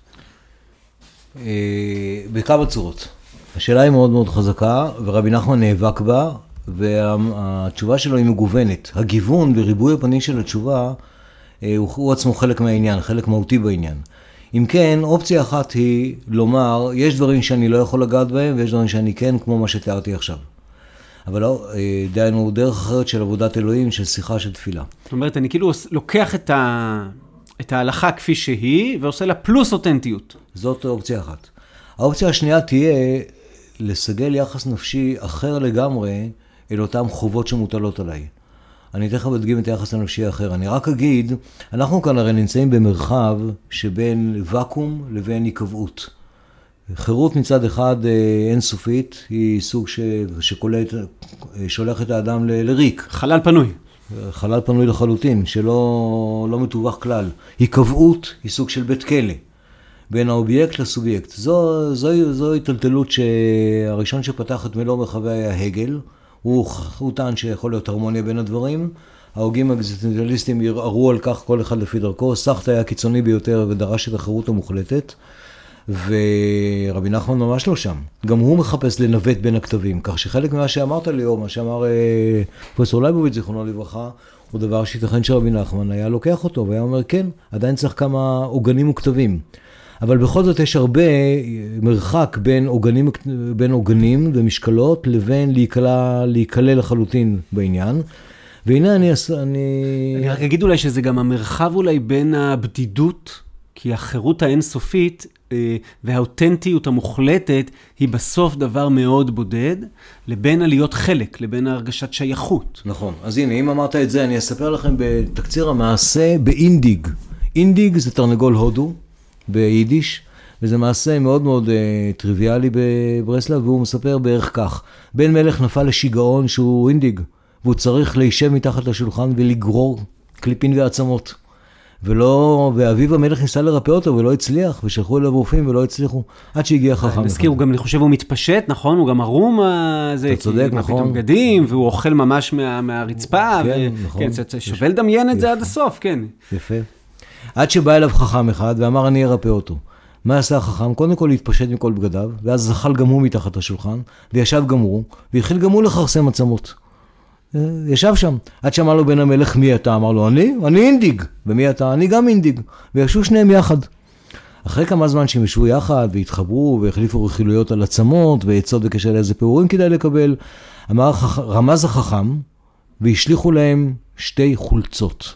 אה, בכמה צורות. השאלה היא מאוד מאוד חזקה, ורבי נחמן נאבק בה, והתשובה שלו היא מגוונת. הגיוון וריבוי הפנים של התשובה הוא, הוא עצמו חלק מהעניין, חלק מהותי בעניין. אם כן, אופציה אחת היא לומר, יש דברים שאני לא יכול לגעת בהם, ויש דברים שאני כן, כמו מה שתיארתי עכשיו. אבל לא, אה, דהיינו, דרך אחרת של עבודת אלוהים, של שיחה, של תפילה. זאת אומרת, אני כאילו לוקח את, ה... את ההלכה כפי שהיא, ועושה לה פלוס אותנטיות. זאת אופציה אחת. האופציה השנייה תהיה לסגל יחס נפשי אחר לגמרי אל אותן חובות שמוטלות עליי. אני תכף אדגים את היחס הנפשי האחר. אני רק אגיד, אנחנו כאן הרי נמצאים במרחב שבין ואקום לבין היקבעות. חירות מצד אחד אה, אינסופית, היא סוג ש... שקולט, אה, שולח את האדם ל... לריק. חלל פנוי. חלל פנוי לחלוטין, שלא לא מתווך כלל. היקבעות היא סוג של בית כלא. בין האובייקט לסובייקט. זו, זו, זו התטלטלות שהראשון שפתח את מלוא מרחבי היה הגל. הוא, הוא טען שיכול להיות הרמוניה בין הדברים. ההוגים האקזיסטנציאליסטים ערערו על כך כל אחד לפי דרכו. סארטר היה קיצוני ביותר ודרש את החירות המוחלטת. ורבי נחמן ממש לא שם. גם הוא מחפש לנווט בין הכתבים. כך שחלק ממה שאמרת לי, או מה שאמר אה, פרופסור לייבוביץ', זיכרונו לברכה, הוא דבר שייתכן שרבי נחמן היה לוקח אותו, והיה אומר, כן, עדיין צריך כמה עוגנים וכתבים. אבל בכל זאת יש הרבה מרחק בין עוגנים, בין עוגנים ומשקלות לבין להיקלע לחלוטין בעניין. והנה אני... אני... אני רק אגיד אולי שזה גם המרחב אולי בין הבדידות, כי החירות האינסופית אה, והאותנטיות המוחלטת היא בסוף דבר מאוד בודד, לבין הלהיות חלק, לבין הרגשת שייכות. נכון. אז הנה, אם אמרת את זה, אני אספר לכם בתקציר המעשה באינדיג. אינדיג זה תרנגול הודו ביידיש, וזה מעשה מאוד מאוד uh, טריוויאלי בברסלב, והוא מספר בערך כך: בן מלך נפל לשיגעון שהוא אינדיג, והוא צריך להישב מתחת לשולחן ולגרור קליפין ועצמות. ולא, ואביו המלך ניסה לרפא אותו ולא הצליח, ושלחו אליו רופאים ולא הצליחו, עד שהגיע חכם. נזכיר, הוא גם, אני חושב, הוא מתפשט, נכון? הוא גם ערום, זה, אתה צודק, נכון. פתאום בגדים, והוא אוכל ממש מה, מהרצפה. כן, ו... נכון. כן, שווה לדמיין את זה עד הסוף, כן. יפה. עד שבא אליו חכם אחד ואמר, אני ארפא אותו. מה עשה החכם? קודם כל להתפשט מכל בגדיו, ואז זחל גם הוא מתחת לשולחן, וישב גם הוא, והתחיל גם הוא לכרסם עצמות. ישב שם, עד שאמר לו בן המלך, מי אתה? אמר לו, אני? אני אינדיג. ומי אתה? אני גם אינדיג. וישבו שניהם יחד. אחרי כמה זמן שהם ישבו יחד והתחברו והחליפו רכילויות על עצמות ועצות בקשר לאיזה פירורים כדאי לקבל, אמר, רמז החכם והשליכו להם שתי חולצות.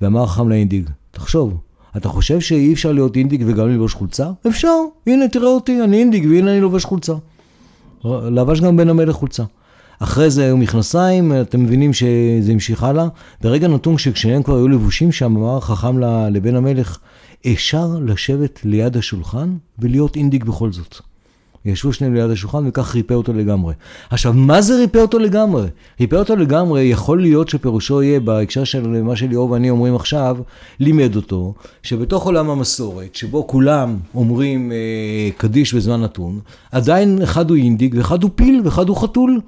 ואמר החכם לאינדיג, תחשוב, אתה חושב שאי אפשר להיות אינדיג וגם ללבוש חולצה? אפשר, הנה תראה אותי, אני אינדיג והנה אני לובש חולצה. לבש גם בן המלך חולצה. אחרי זה היו מכנסיים, אתם מבינים שזה המשיך הלאה. ברגע נתון שכשהם כבר היו לבושים שם, אמר החכם לבן המלך, אפשר לשבת ליד השולחן ולהיות אינדיק בכל זאת. ישבו שניהם ליד השולחן וכך ריפא אותו לגמרי. עכשיו, מה זה ריפא אותו לגמרי? ריפא אותו לגמרי יכול להיות שפירושו יהיה, בהקשר של מה שליאור ואני אומרים עכשיו, לימד אותו, שבתוך עולם המסורת, שבו כולם אומרים אה, קדיש בזמן נתון, עדיין אחד הוא אינדיק ואחד הוא פיל ואחד הוא חתול.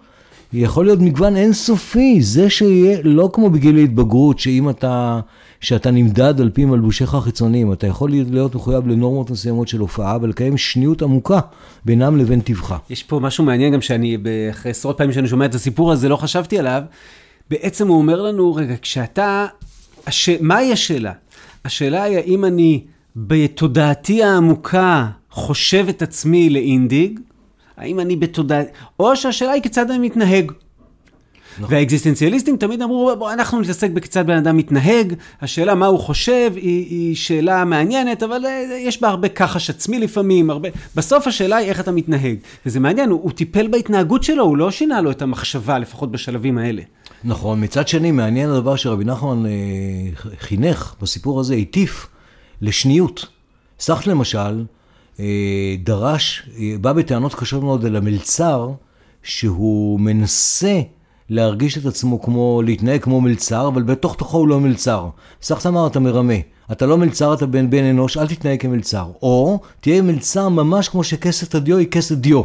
יכול להיות מגוון אינסופי, זה שיהיה לא כמו בגיל ההתבגרות, שאם אתה, שאתה נמדד על פי מלבושיך החיצוניים, אתה יכול להיות מחויב לנורמות מסוימות של הופעה ולקיים שניות עמוקה בינם לבין טבחה. יש פה משהו מעניין גם שאני, אחרי עשרות פעמים שאני שומע את הסיפור הזה, לא חשבתי עליו. בעצם הוא אומר לנו, רגע, כשאתה, הש... מהי השאלה? השאלה היא האם אני בתודעתי העמוקה חושב את עצמי לאינדיג, האם אני בתודעה, או שהשאלה היא כיצד אני מתנהג. נכון. והאקזיסטנציאליסטים תמיד אמרו, בוא, אנחנו נתעסק בכיצד בן אדם מתנהג, השאלה מה הוא חושב היא, היא שאלה מעניינת, אבל אה, יש בה הרבה כחש עצמי לפעמים, הרבה... בסוף השאלה היא איך אתה מתנהג. וזה מעניין, הוא, הוא טיפל בהתנהגות שלו, הוא לא שינה לו את המחשבה, לפחות בשלבים האלה. נכון, מצד שני, מעניין הדבר שרבי נחמן אה, חינך בסיפור הזה, הטיף לשניות. סך למשל, דרש, אה, בא בטענות קשות מאוד אל המלצר, שהוא מנסה להרגיש את עצמו כמו, להתנהג כמו מלצר, אבל בתוך תוכו הוא לא מלצר. סך אמר, אתה מרמה. אתה לא מלצר, אתה בן בן אנוש, אל תתנהג כמלצר. או, תהיה מלצר ממש כמו שכסת הדיו היא כסת דיו.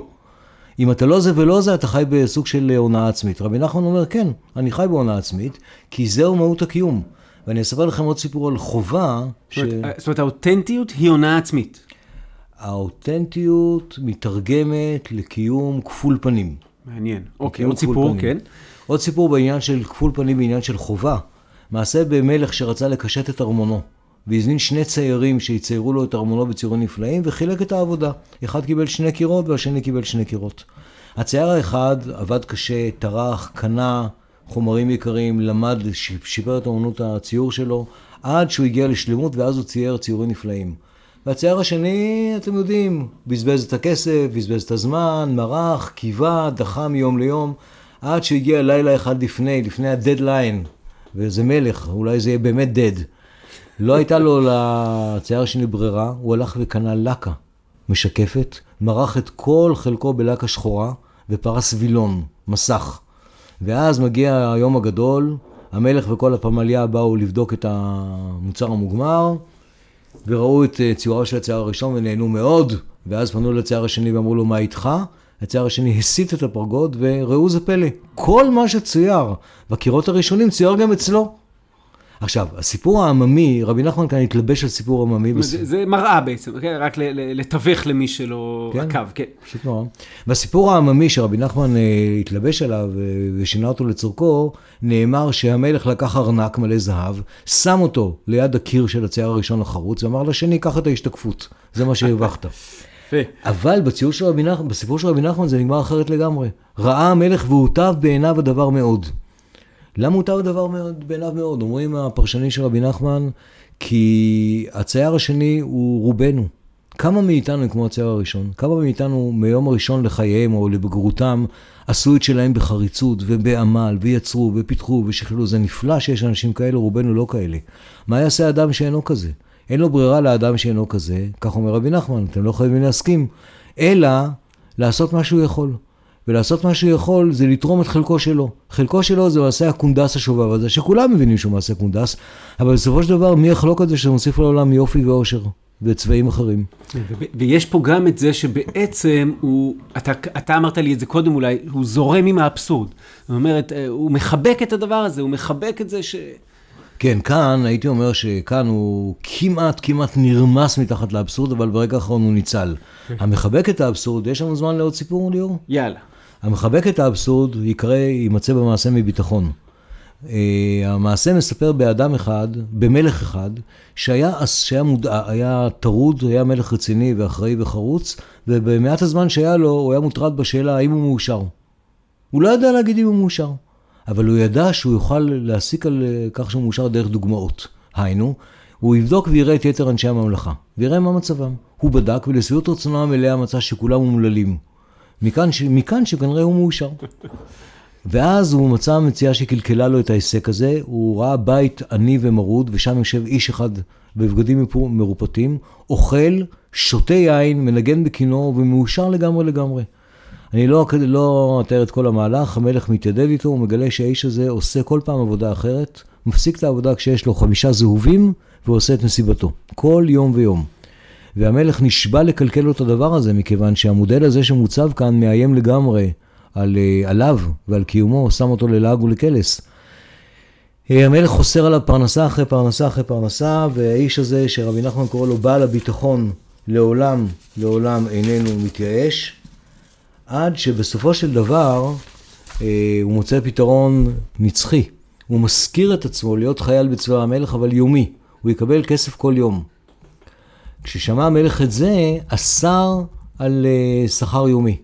אם אתה לא זה ולא זה, אתה חי בסוג של הונאה עצמית. רבי נחמן אומר, כן, אני חי בהונאה עצמית, כי זהו מהות הקיום. ואני אספר לכם עוד סיפור על חובה. ש... זאת אומרת, האותנטיות היא הונאה עצמית. האותנטיות מתרגמת לקיום כפול פנים. מעניין. אוקיי, עוד סיפור, פנים. כן. עוד סיפור בעניין של כפול פנים בעניין של חובה. מעשה במלך שרצה לקשט את ארמונו, והזמין שני ציירים שיציירו לו את ארמונו בציורים נפלאים, וחילק את העבודה. אחד קיבל שני קירות והשני קיבל שני קירות. הצייר האחד עבד קשה, טרח, קנה חומרים יקרים, למד, שיפר את אמנות הציור שלו, עד שהוא הגיע לשלמות, ואז הוא צייר ציורים נפלאים. והצייר השני, אתם יודעים, בזבז את הכסף, בזבז את הזמן, מרח, קיווה, דחה מיום ליום, עד שהגיע לילה אחד לפני, לפני הדדליין, ואיזה מלך, אולי זה יהיה באמת דד. לא הייתה לו לצייר השני ברירה, הוא הלך וקנה לקה משקפת, מרח את כל חלקו בלקה שחורה, ופרס וילון, מסך. ואז מגיע היום הגדול, המלך וכל הפמליה באו לבדוק את המוצר המוגמר, וראו את אה, ציורו של הצייר הראשון ונהנו מאוד, ואז פנו לצייר השני ואמרו לו, מה איתך? הצייר השני הסיט את הפרגוד, וראו זה פלא, כל מה שצויר בקירות הראשונים צויר גם אצלו. עכשיו, הסיפור העממי, רבי נחמן כאן התלבש על סיפור עממי. זה, זה מראה בעצם, כן? רק לתווך למי שלא כן, עקב, כן. פשוט נורא. בסיפור העממי שרבי נחמן אה, התלבש עליו אה, ושינה אותו לצורכו, נאמר שהמלך לקח ארנק מלא זהב, שם אותו ליד הקיר של הצייר הראשון החרוץ, ואמר לשני, קח את ההשתקפות, זה מה שהרווחת. (laughs) אבל בציור של רבי נחמן, בסיפור של רבי נחמן זה נגמר אחרת לגמרי. ראה המלך והוטב בעיניו הדבר מאוד. למה הוטב הדבר מאוד, בעיניו מאוד? אומרים הפרשנים של רבי נחמן, כי הצייר השני הוא רובנו. כמה מאיתנו הם כמו הצייר הראשון? כמה מאיתנו מיום הראשון לחייהם או לבגרותם עשו את שלהם בחריצות ובעמל ויצרו ופיתחו ושכללו? זה נפלא שיש אנשים כאלה, רובנו לא כאלה. מה יעשה אדם שאינו כזה? אין לו ברירה לאדם שאינו כזה, כך אומר רבי נחמן, אתם לא חייבים להסכים, אלא לעשות מה שהוא יכול. ולעשות מה שהוא יכול זה לתרום את חלקו שלו. חלקו שלו זה מעשה הקונדס השובב הזה, שכולם מבינים שהוא מעשה קונדס, אבל בסופו של דבר, מי יחלוק על זה שזה מוסיף לעולם יופי ואושר וצבעים אחרים. ויש פה גם את זה שבעצם הוא, אתה, אתה אמרת לי את זה קודם אולי, הוא זורם עם האבסורד. זאת אומרת, אה, הוא מחבק את הדבר הזה, הוא מחבק את זה ש... כן, כאן, הייתי אומר שכאן הוא כמעט כמעט נרמס מתחת לאבסורד, אבל ברגע האחרון הוא ניצל. כן. המחבק את האבסורד, יש לנו זמן לעוד סיפור, ליאור? יאללה. המחבק את האבסורד יקרא, יימצא במעשה מביטחון. Uh, המעשה מספר באדם אחד, במלך אחד, שהיה, שהיה מודע, היה טרוד, היה מלך רציני ואחראי וחרוץ, ובמעט הזמן שהיה לו, הוא היה מוטרד בשאלה האם הוא מאושר. הוא לא ידע להגיד אם הוא מאושר. אבל הוא ידע שהוא יוכל להסיק על אה, כך שהוא מאושר דרך דוגמאות. היינו, הוא יבדוק ויראה את יתר אנשי הממלכה, ויראה מה מצבם. הוא בדק, ולשביעות רצונו המלאה מצא שכולם אומללים. מכאן, ש... מכאן שכנראה הוא מאושר. (laughs) ואז הוא מצא מציאה שקלקלה לו את ההיסק הזה, הוא ראה בית עני ומרוד, ושם יושב איש אחד בבגדים מרופטים, אוכל, שותה יין, מנגן בכינור, ומאושר לגמרי לגמרי. אני לא, לא אתאר את כל המהלך, המלך מתיידד איתו, הוא מגלה שהאיש הזה עושה כל פעם עבודה אחרת, מפסיק את העבודה כשיש לו חמישה זהובים, ועושה את מסיבתו, כל יום ויום. והמלך נשבע לקלקל לו את הדבר הזה, מכיוון שהמודל הזה שמוצב כאן מאיים לגמרי על, אה, עליו ועל קיומו, שם אותו ללעג ולקלס. אה, המלך חוסר עליו פרנסה אחרי פרנסה אחרי פרנסה, והאיש הזה, שרבי נחמן קורא לו בעל הביטחון, לעולם, לעולם איננו מתייאש. עד שבסופו של דבר אה, הוא מוצא פתרון נצחי. הוא מזכיר את עצמו להיות חייל בצבא המלך, אבל יומי. הוא יקבל כסף כל יום. כששמע המלך את זה, אסר על אה, שכר יומי.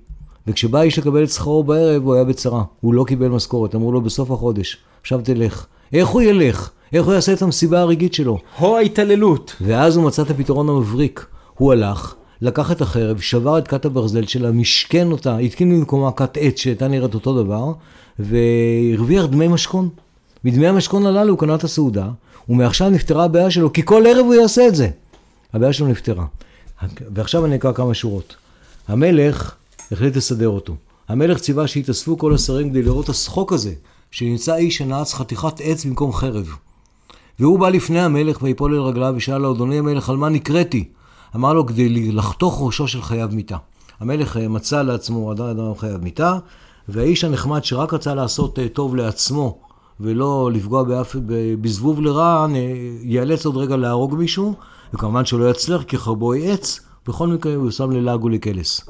וכשבא איש לקבל את שכרו בערב, הוא היה בצרה. הוא לא קיבל משכורת, אמרו לו בסוף החודש, עכשיו תלך. איך הוא ילך? איך הוא יעשה את המסיבה הרגעית שלו? הו ההתעללות. ואז הוא מצא את הפתרון המבריק. הוא הלך, לקח את החרב, שבר את כת הברזל שלה, משכן אותה, התקין במקומה כת עץ שהייתה נראית אותו דבר, והרוויח דמי משכון. מדמי המשכון הללו הוא קנה את הסעודה, ומעכשיו נפתרה הבעיה שלו, כי כל ערב הוא יעשה את זה. הבעיה שלו נפתרה. ועכשיו אני אקרא כמה שורות. המלך החליט לסדר אותו. המלך ציווה שיתאספו כל השרים כדי לראות השחוק הזה, שנמצא איש שנעץ חתיכת עץ במקום חרב. והוא בא לפני המלך ויפול אל רגליו ושאל לו, אדוני המלך, על מה נקראתי? אמר לו כדי לחתוך ראשו של חייב מיתה. המלך אה, מצא לעצמו אדם חייב מיתה, והאיש הנחמד שרק רצה לעשות אה, טוב לעצמו ולא לפגוע באף, בזבוב לרע, ייאלץ עוד רגע להרוג מישהו, וכמובן שהוא לא יצליח כי חרבו היא עץ, בכל מקרה הוא שם ללעג ולקלס.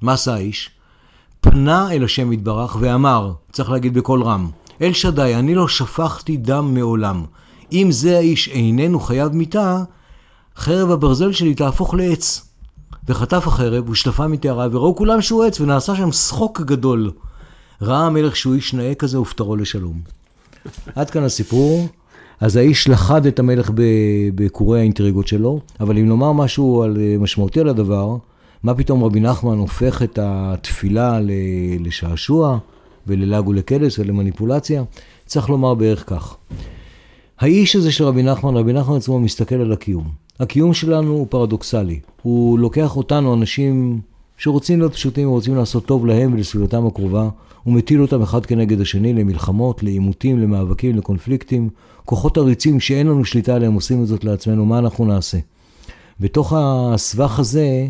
מה עשה האיש? פנה אל השם יתברך ואמר, צריך להגיד בקול רם, אל שדי, אני לא שפכתי דם מעולם. אם זה האיש איננו חייב מיתה, חרב הברזל שלי תהפוך לעץ. וחטף החרב ושלפה מתארה, וראו כולם שהוא עץ, ונעשה שם שחוק גדול. ראה המלך שהוא איש נאה כזה, ופטרו לשלום. עד כאן הסיפור. אז האיש לכד את המלך בקורי האינטריגות שלו, אבל אם נאמר משהו על, אה, משמעותי על הדבר, מה פתאום רבי נחמן הופך את התפילה לשעשוע וללעג ולקלס ולמניפולציה? צריך לומר בערך כך. האיש הזה של רבי נחמן, רבי נחמן עצמו מסתכל על הקיום. הקיום שלנו הוא פרדוקסלי. הוא לוקח אותנו, אנשים שרוצים להיות פשוטים ורוצים לעשות טוב להם ולסביבתם הקרובה, הוא מטיל אותם אחד כנגד השני למלחמות, לעימותים, למאבקים, לקונפליקטים. כוחות עריצים שאין לנו שליטה עליהם עושים את זאת לעצמנו, מה אנחנו נעשה? בתוך הסבך הזה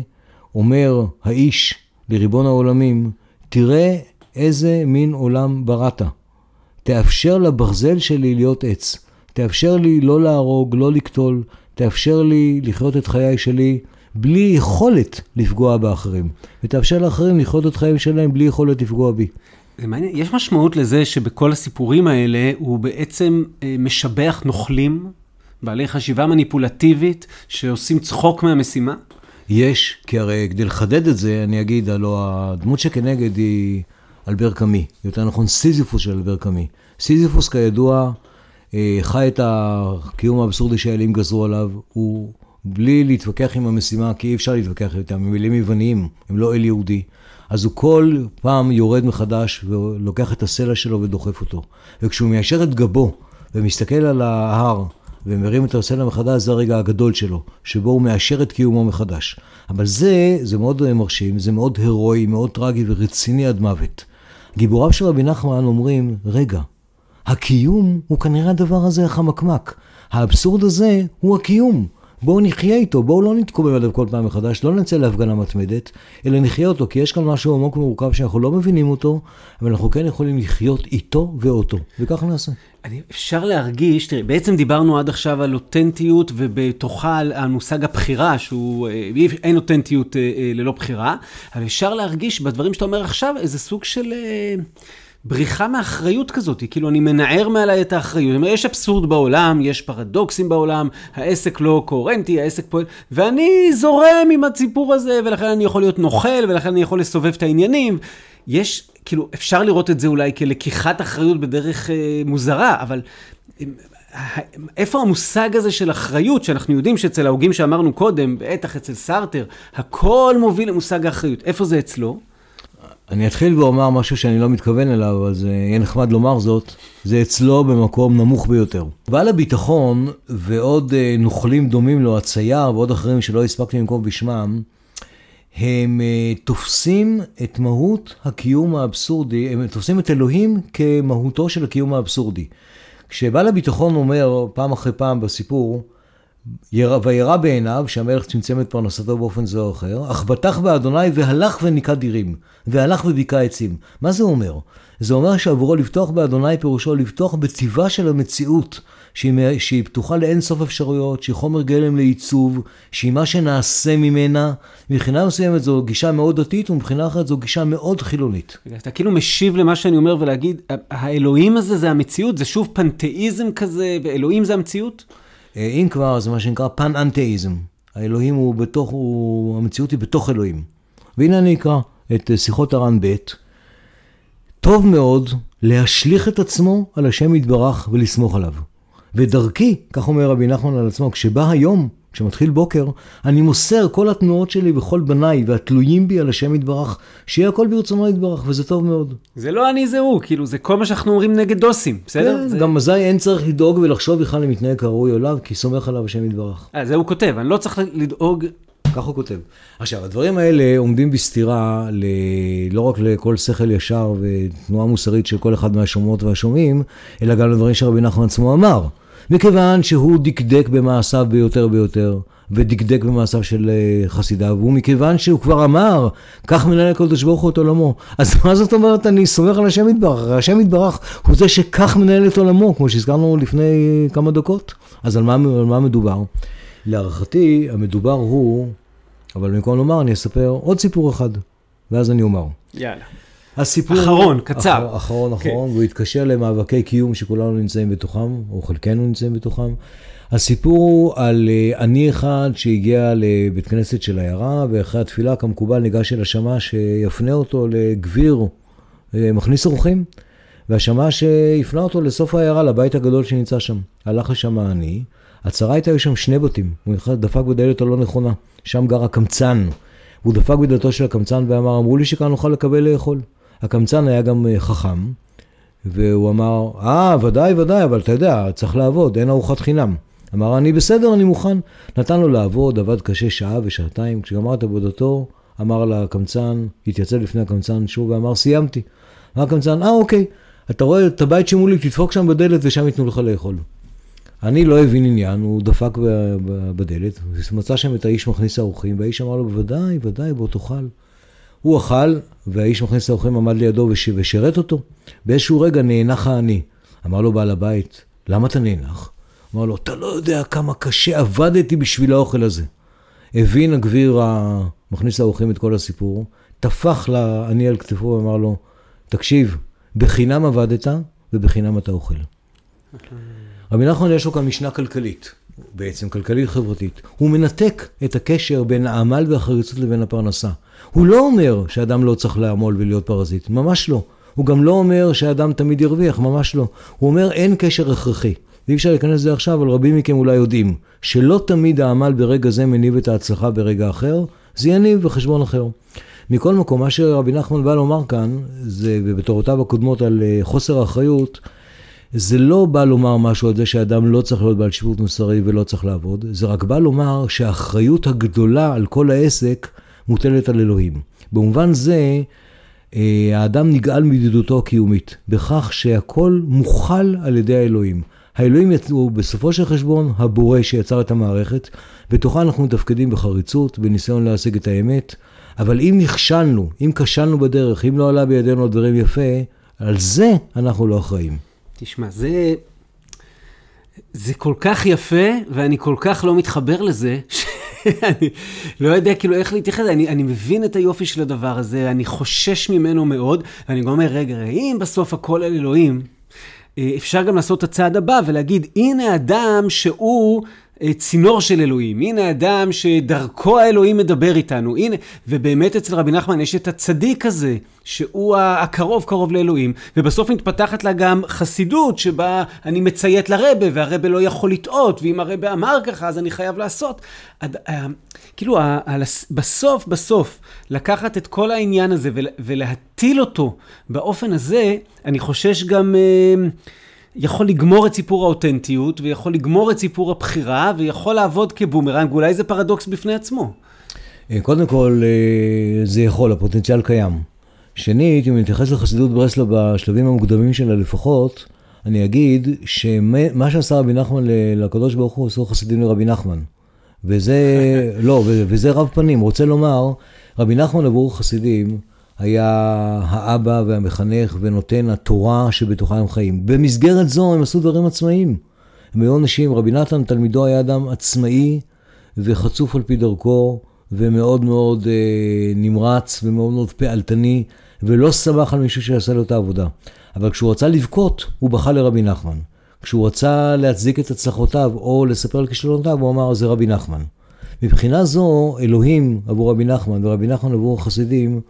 אומר האיש לריבון העולמים, תראה איזה מין עולם בראת. תאפשר לברזל שלי להיות עץ. תאפשר לי לא להרוג, לא לקטול, תאפשר לי לחיות את חיי שלי בלי יכולת לפגוע באחרים, ותאפשר לאחרים לחיות את חייהם שלהם בלי יכולת לפגוע בי. זה מעניין, יש משמעות לזה שבכל הסיפורים האלה הוא בעצם אה, משבח נוכלים, בעלי חשיבה מניפולטיבית, שעושים צחוק מהמשימה? יש, כי הרי כדי לחדד את זה, אני אגיד, הלוא הדמות שכנגד היא אלבר קאמי, יותר נכון סיזיפוס של אלבר קאמי. סיזיפוס כידוע אה, חי את הקיום האבסורדי שהאלים גזרו עליו, הוא בלי להתווכח עם המשימה, כי אי אפשר להתווכח איתם, הם מילים יווניים, הם לא אל יהודי. אז הוא כל פעם יורד מחדש ולוקח את הסלע שלו ודוחף אותו. וכשהוא מיישר את גבו ומסתכל על ההר ומרים את הסלע מחדש, זה הרגע הגדול שלו, שבו הוא מאשר את קיומו מחדש. אבל זה, זה מאוד מרשים, זה מאוד הירואי, מאוד טרגי ורציני עד מוות. גיבוריו של רבי נחמן אומרים, רגע, הקיום הוא כנראה הדבר הזה החמקמק. האבסורד הזה הוא הקיום. בואו נחיה איתו, בואו לא נתקומם עליו כל פעם מחדש, לא נצא להפגנה מתמדת, אלא נחיה אותו, כי יש כאן משהו עמוק ומורכב שאנחנו לא מבינים אותו, אבל אנחנו כן יכולים לחיות איתו ואותו, וככה נעשה. אני, אפשר להרגיש, תראי, בעצם דיברנו עד עכשיו על אותנטיות, ובתוכה על המושג הבחירה, שהוא, אה, אין אותנטיות אה, אה, ללא בחירה, אבל אפשר להרגיש בדברים שאתה אומר עכשיו איזה סוג של... בריחה מאחריות כזאת, כאילו אני מנער מעליי את האחריות. אומרת, יש אבסורד בעולם, יש פרדוקסים בעולם, העסק לא קוהרנטי, העסק פועל, ואני זורם עם הסיפור הזה, ולכן אני יכול להיות נוכל, ולכן אני יכול לסובב את העניינים. יש, כאילו, אפשר לראות את זה אולי כלקיחת אחריות בדרך אה, מוזרה, אבל אה, איפה המושג הזה של אחריות, שאנחנו יודעים שאצל ההוגים שאמרנו קודם, בטח אצל סארטר, הכל מוביל למושג האחריות, איפה זה אצלו? אני אתחיל ואומר משהו שאני לא מתכוון אליו, זה יהיה נחמד לומר זאת, זה אצלו במקום נמוך ביותר. בעל הביטחון ועוד אה, נוכלים דומים לו, הצייר ועוד אחרים שלא הספקתי לנקוב בשמם, הם אה, תופסים את מהות הקיום האבסורדי, הם תופסים את אלוהים כמהותו של הקיום האבסורדי. כשבעל הביטחון אומר פעם אחרי פעם בסיפור, וירא בעיניו שהמלך צמצם את פרנסתו באופן זה או אחר, אך בטח באדוני והלך וניקה דירים, והלך וביכה עצים. מה זה אומר? זה אומר שעבורו לפתוח באדוני פירושו לפתוח בטיבה של המציאות, שהיא, שהיא פתוחה לאין סוף אפשרויות, שהיא חומר גלם לעיצוב, שהיא מה שנעשה ממנה. מבחינה מסוימת זו גישה מאוד דתית, ומבחינה אחרת זו גישה מאוד חילונית. אתה כאילו משיב למה שאני אומר ולהגיד, האלוהים הזה זה המציאות, זה שוב פנתאיזם כזה, ואלוהים זה המציאות? אה, אם כבר, זה מה שנקרא פן-אנתאיזם. האלוהים הוא בתוך, הוא, המציאות היא בתוך אלוהים. והנה אני אקרא את אה, שיחות הר"ן ב', טוב מאוד להשליך את עצמו על השם יתברך ולסמוך עליו. ודרכי, כך אומר רבי נחמן על עצמו, כשבא היום, כשמתחיל בוקר, אני מוסר כל התנועות שלי וכל בניי והתלויים בי על השם יתברך, שיהיה הכל ברצונו יתברך, וזה טוב מאוד. זה לא אני זה הוא, כאילו, זה כל מה שאנחנו אומרים נגד דוסים, בסדר? כן, זה... גם אזי אין צריך לדאוג ולחשוב בכלל אם מתנהג כראוי עליו, כי סומך עליו השם יתברך. אה, זה הוא כותב, אני לא צריך לדאוג... כך הוא כותב. עכשיו, הדברים האלה עומדים בסתירה ל... לא רק לכל שכל ישר ותנועה מוסרית של כל אחד מהשומעות והשומעים, אלא גם לדברים שרבי נחמן עצמו אמר. מכיוון שהוא דקדק במעשיו ביותר ויותר, ודקדק במעשיו של אה, חסידיו, ומכיוון שהוא כבר אמר, כך מנהל הקדוש ברוך הוא את עולמו. אז מה זאת אומרת, אני סומך על השם יתברך? הרי השם יתברך הוא זה שכך מנהל את עולמו, כמו שהזכרנו לפני כמה דקות. אז על מה, על מה מדובר? להערכתי, המדובר הוא, אבל במקום לומר, אני אספר עוד סיפור אחד, ואז אני אומר. יאללה. הסיפור... אחרון, קצר. אחר, אחרון, כן. אחרון, והוא התקשר למאבקי קיום שכולנו נמצאים בתוכם, או חלקנו נמצאים בתוכם. הסיפור הוא על אה, עני אחד שהגיע לבית כנסת של העיירה, ואחרי התפילה כמקובל ניגש אל השמש שיפנה אותו לגביר אה, מכניס אורחים, והשמש הפנה אותו לסוף העיירה, לבית הגדול שנמצא שם. הלך לשם העני, הצרה הייתה, היו שם שני בתים, הוא דפק בדלת הלא נכונה, שם גר הקמצן. הוא דפק בדלתו של הקמצן ואמר, אמרו לי שכאן נוכל לקבל לאכול. הקמצן היה גם אה, חכם, והוא אמר, אה, ודאי, ודאי, אבל אתה יודע, צריך לעבוד, אין ארוחת חינם. אמר, אני בסדר, אני מוכן. נתן לו לעבוד, עבד קשה שעה ושעתיים. כשגמר את עבודתו, אמר לקמצן, התייצב לפני הקמצן שוב ואמר, סיימתי. אמר הקמצן, אה, אוקיי, אתה רואה את הבית שמולי, תדפוק שם בדלת ושם ייתנו לך לאכול. אני לא הבין עניין, הוא דפק בדלת, ומצא שם את האיש מכניס האורחים, והאיש אמר לו, בוודאי, בוודאי, בוא תאכל. הוא אכל, והאיש מכניס האורחים עמד לידו ושירת אותו. באיזשהו רגע נאנח העני. אמר לו בעל הבית, למה אתה נאנח? אמר לו, אתה לא יודע כמה קשה עבדתי בשביל האוכל הזה. הבין הגביר המכניס האורחים את כל הסיפור, טפח לעני על כתפו ואמר לו, תקשיב, בחינם עבדת ובחינם אתה אוכל. רבי נחמן יש לו כאן משנה כלכלית, בעצם כלכלית חברתית. הוא מנתק את הקשר בין העמל והחריצות לבין הפרנסה. הוא לא אומר שאדם לא צריך לעמול ולהיות פרזיט, ממש לא. הוא גם לא אומר שאדם תמיד ירוויח, ממש לא. הוא אומר אין קשר הכרחי. ואי אפשר להיכנס לזה עכשיו, אבל רבים מכם אולי יודעים שלא תמיד העמל ברגע זה מניב את ההצלחה ברגע אחר, זה יניב בחשבון אחר. מכל מקום, מה שרבי נחמן בא לומר כאן, זה, ובתורותיו הקודמות על אה, חוסר אחריות, זה לא בא לומר משהו על זה שאדם לא צריך להיות בעל שיפוט מוסרי ולא צריך לעבוד, זה רק בא לומר שהאחריות הגדולה על כל העסק מוטלת על אלוהים. במובן זה, אה, האדם נגאל מידידותו הקיומית, בכך שהכל מוכל על ידי האלוהים. האלוהים הוא בסופו של חשבון הבורא שיצר את המערכת, בתוכה אנחנו מתפקדים בחריצות, בניסיון להשיג את האמת, אבל אם נכשלנו, אם כשלנו בדרך, אם לא עלה בידינו הדברים יפה, על זה אנחנו לא אחראים. תשמע, זה... זה כל כך יפה, ואני כל כך לא מתחבר לזה, (laughs) שאני לא יודע כאילו איך להתייחס, אני, אני מבין את היופי של הדבר הזה, אני חושש ממנו מאוד, ואני גם אומר, רגע, אם בסוף הכל על אלוהים, אה, אפשר גם לעשות את הצעד הבא ולהגיד, הנה אדם שהוא צינור של אלוהים, הנה אדם שדרכו האלוהים מדבר איתנו, הנה, ובאמת אצל רבי נחמן יש את הצדיק הזה, שהוא הקרוב קרוב לאלוהים, ובסוף מתפתחת לה גם חסידות שבה אני מציית לרבה, והרבה לא יכול לטעות, ואם הרבה אמר ככה אז אני חייב לעשות. עד, אה, כאילו, בסוף בסוף, לקחת את כל העניין הזה ולהטיל אותו באופן הזה, אני חושש גם... אה, יכול לגמור את סיפור האותנטיות, ויכול לגמור את סיפור הבחירה, ויכול לעבוד כבומרנג, אולי זה פרדוקס בפני עצמו. אה, קודם כל, אה, זה יכול, הפוטנציאל קיים. שנית, אם נתייחס לחסידות ברסלב בשלבים המוקדמים שלה לפחות, אני אגיד שמה שעשה רבי נחמן לקדוש ברוך הוא, עשו חסידים לרבי נחמן. וזה, לא, וזה רב פנים. רוצה לומר, רבי נחמן עבור חסידים, היה האבא והמחנך ונותן התורה שבתוכה הם חיים. במסגרת זו הם עשו דברים עצמאיים. הם היו אנשים, רבי נתן תלמידו היה אדם עצמאי וחצוף על פי דרכו ומאוד מאוד אה, נמרץ ומאוד מאוד פעלתני ולא סמך על מישהו שיעשה לו את העבודה. אבל כשהוא רצה לבכות, הוא בכה לרבי נחמן. כשהוא רצה להצדיק את הצלחותיו או לספר על כישלונותיו, הוא אמר, זה רבי נחמן. מבחינה זו, אלוהים עבור רבי נחמן ורבי נחמן עבור החסידים,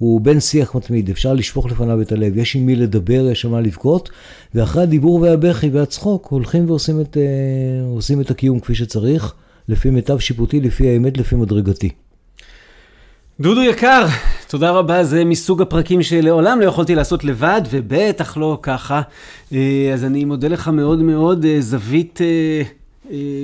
הוא בן שיח מתמיד, אפשר לשפוך לפניו את הלב, יש עם מי לדבר, יש עם מה לבכות, ואחרי הדיבור והבכי והצחוק הולכים ועושים את, uh, את הקיום כפי שצריך, לפי מיטב שיפוטי, לפי האמת, לפי מדרגתי. דודו יקר, תודה רבה, זה מסוג הפרקים שלעולם לא יכולתי לעשות לבד, ובטח לא ככה. אה, אז אני מודה לך מאוד מאוד, אה, זווית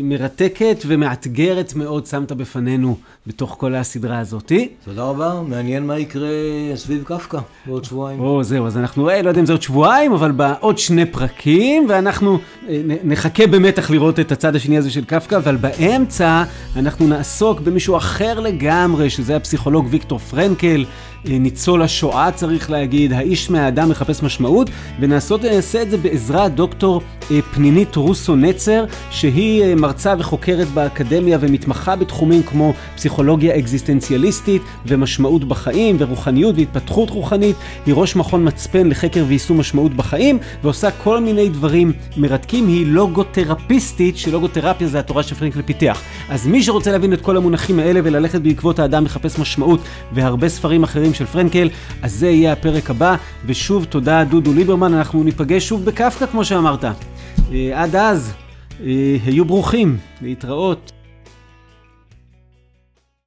מרתקת ומאתגרת מאוד שמת בפנינו בתוך כל הסדרה הזאתי. תודה רבה, מעניין מה יקרה סביב קפקא בעוד שבועיים. או, זהו, אז אנחנו, אה, לא יודע אם זה עוד שבועיים, אבל בעוד שני פרקים, ואנחנו אה, נחכה במתח לראות את הצד השני הזה של קפקא, אבל באמצע אנחנו נעסוק במישהו אחר לגמרי, שזה הפסיכולוג ויקטור פרנקל. אה, ניצול השואה צריך להגיד, האיש מהאדם מחפש משמעות, ונעשה את זה בעזרת דוקטור אה, פנינית רוסו נצר, שהיא אה, מרצה וחוקרת באקדמיה ומתמחה בתחומים כמו פסיכולוגיה אקזיסטנציאליסטית ומשמעות בחיים ורוחניות והתפתחות רוחנית. היא ראש מכון מצפן לחקר ויישום משמעות בחיים, ועושה כל מיני דברים מרתקים. היא לוגותרפיסטית, שלוגותרפיה זה התורה שפרנקל פיתח. אז מי שרוצה להבין את כל המונחים האלה וללכת בעקבות האדם מחפש משמעות והרבה ספרים אחרים של פרנקל, אז זה יהיה הפרק הבא, ושוב תודה דודו ליברמן, אנחנו ניפגש שוב בקפקא כמו שאמרת. אה, עד אז, אה, היו ברוכים, להתראות.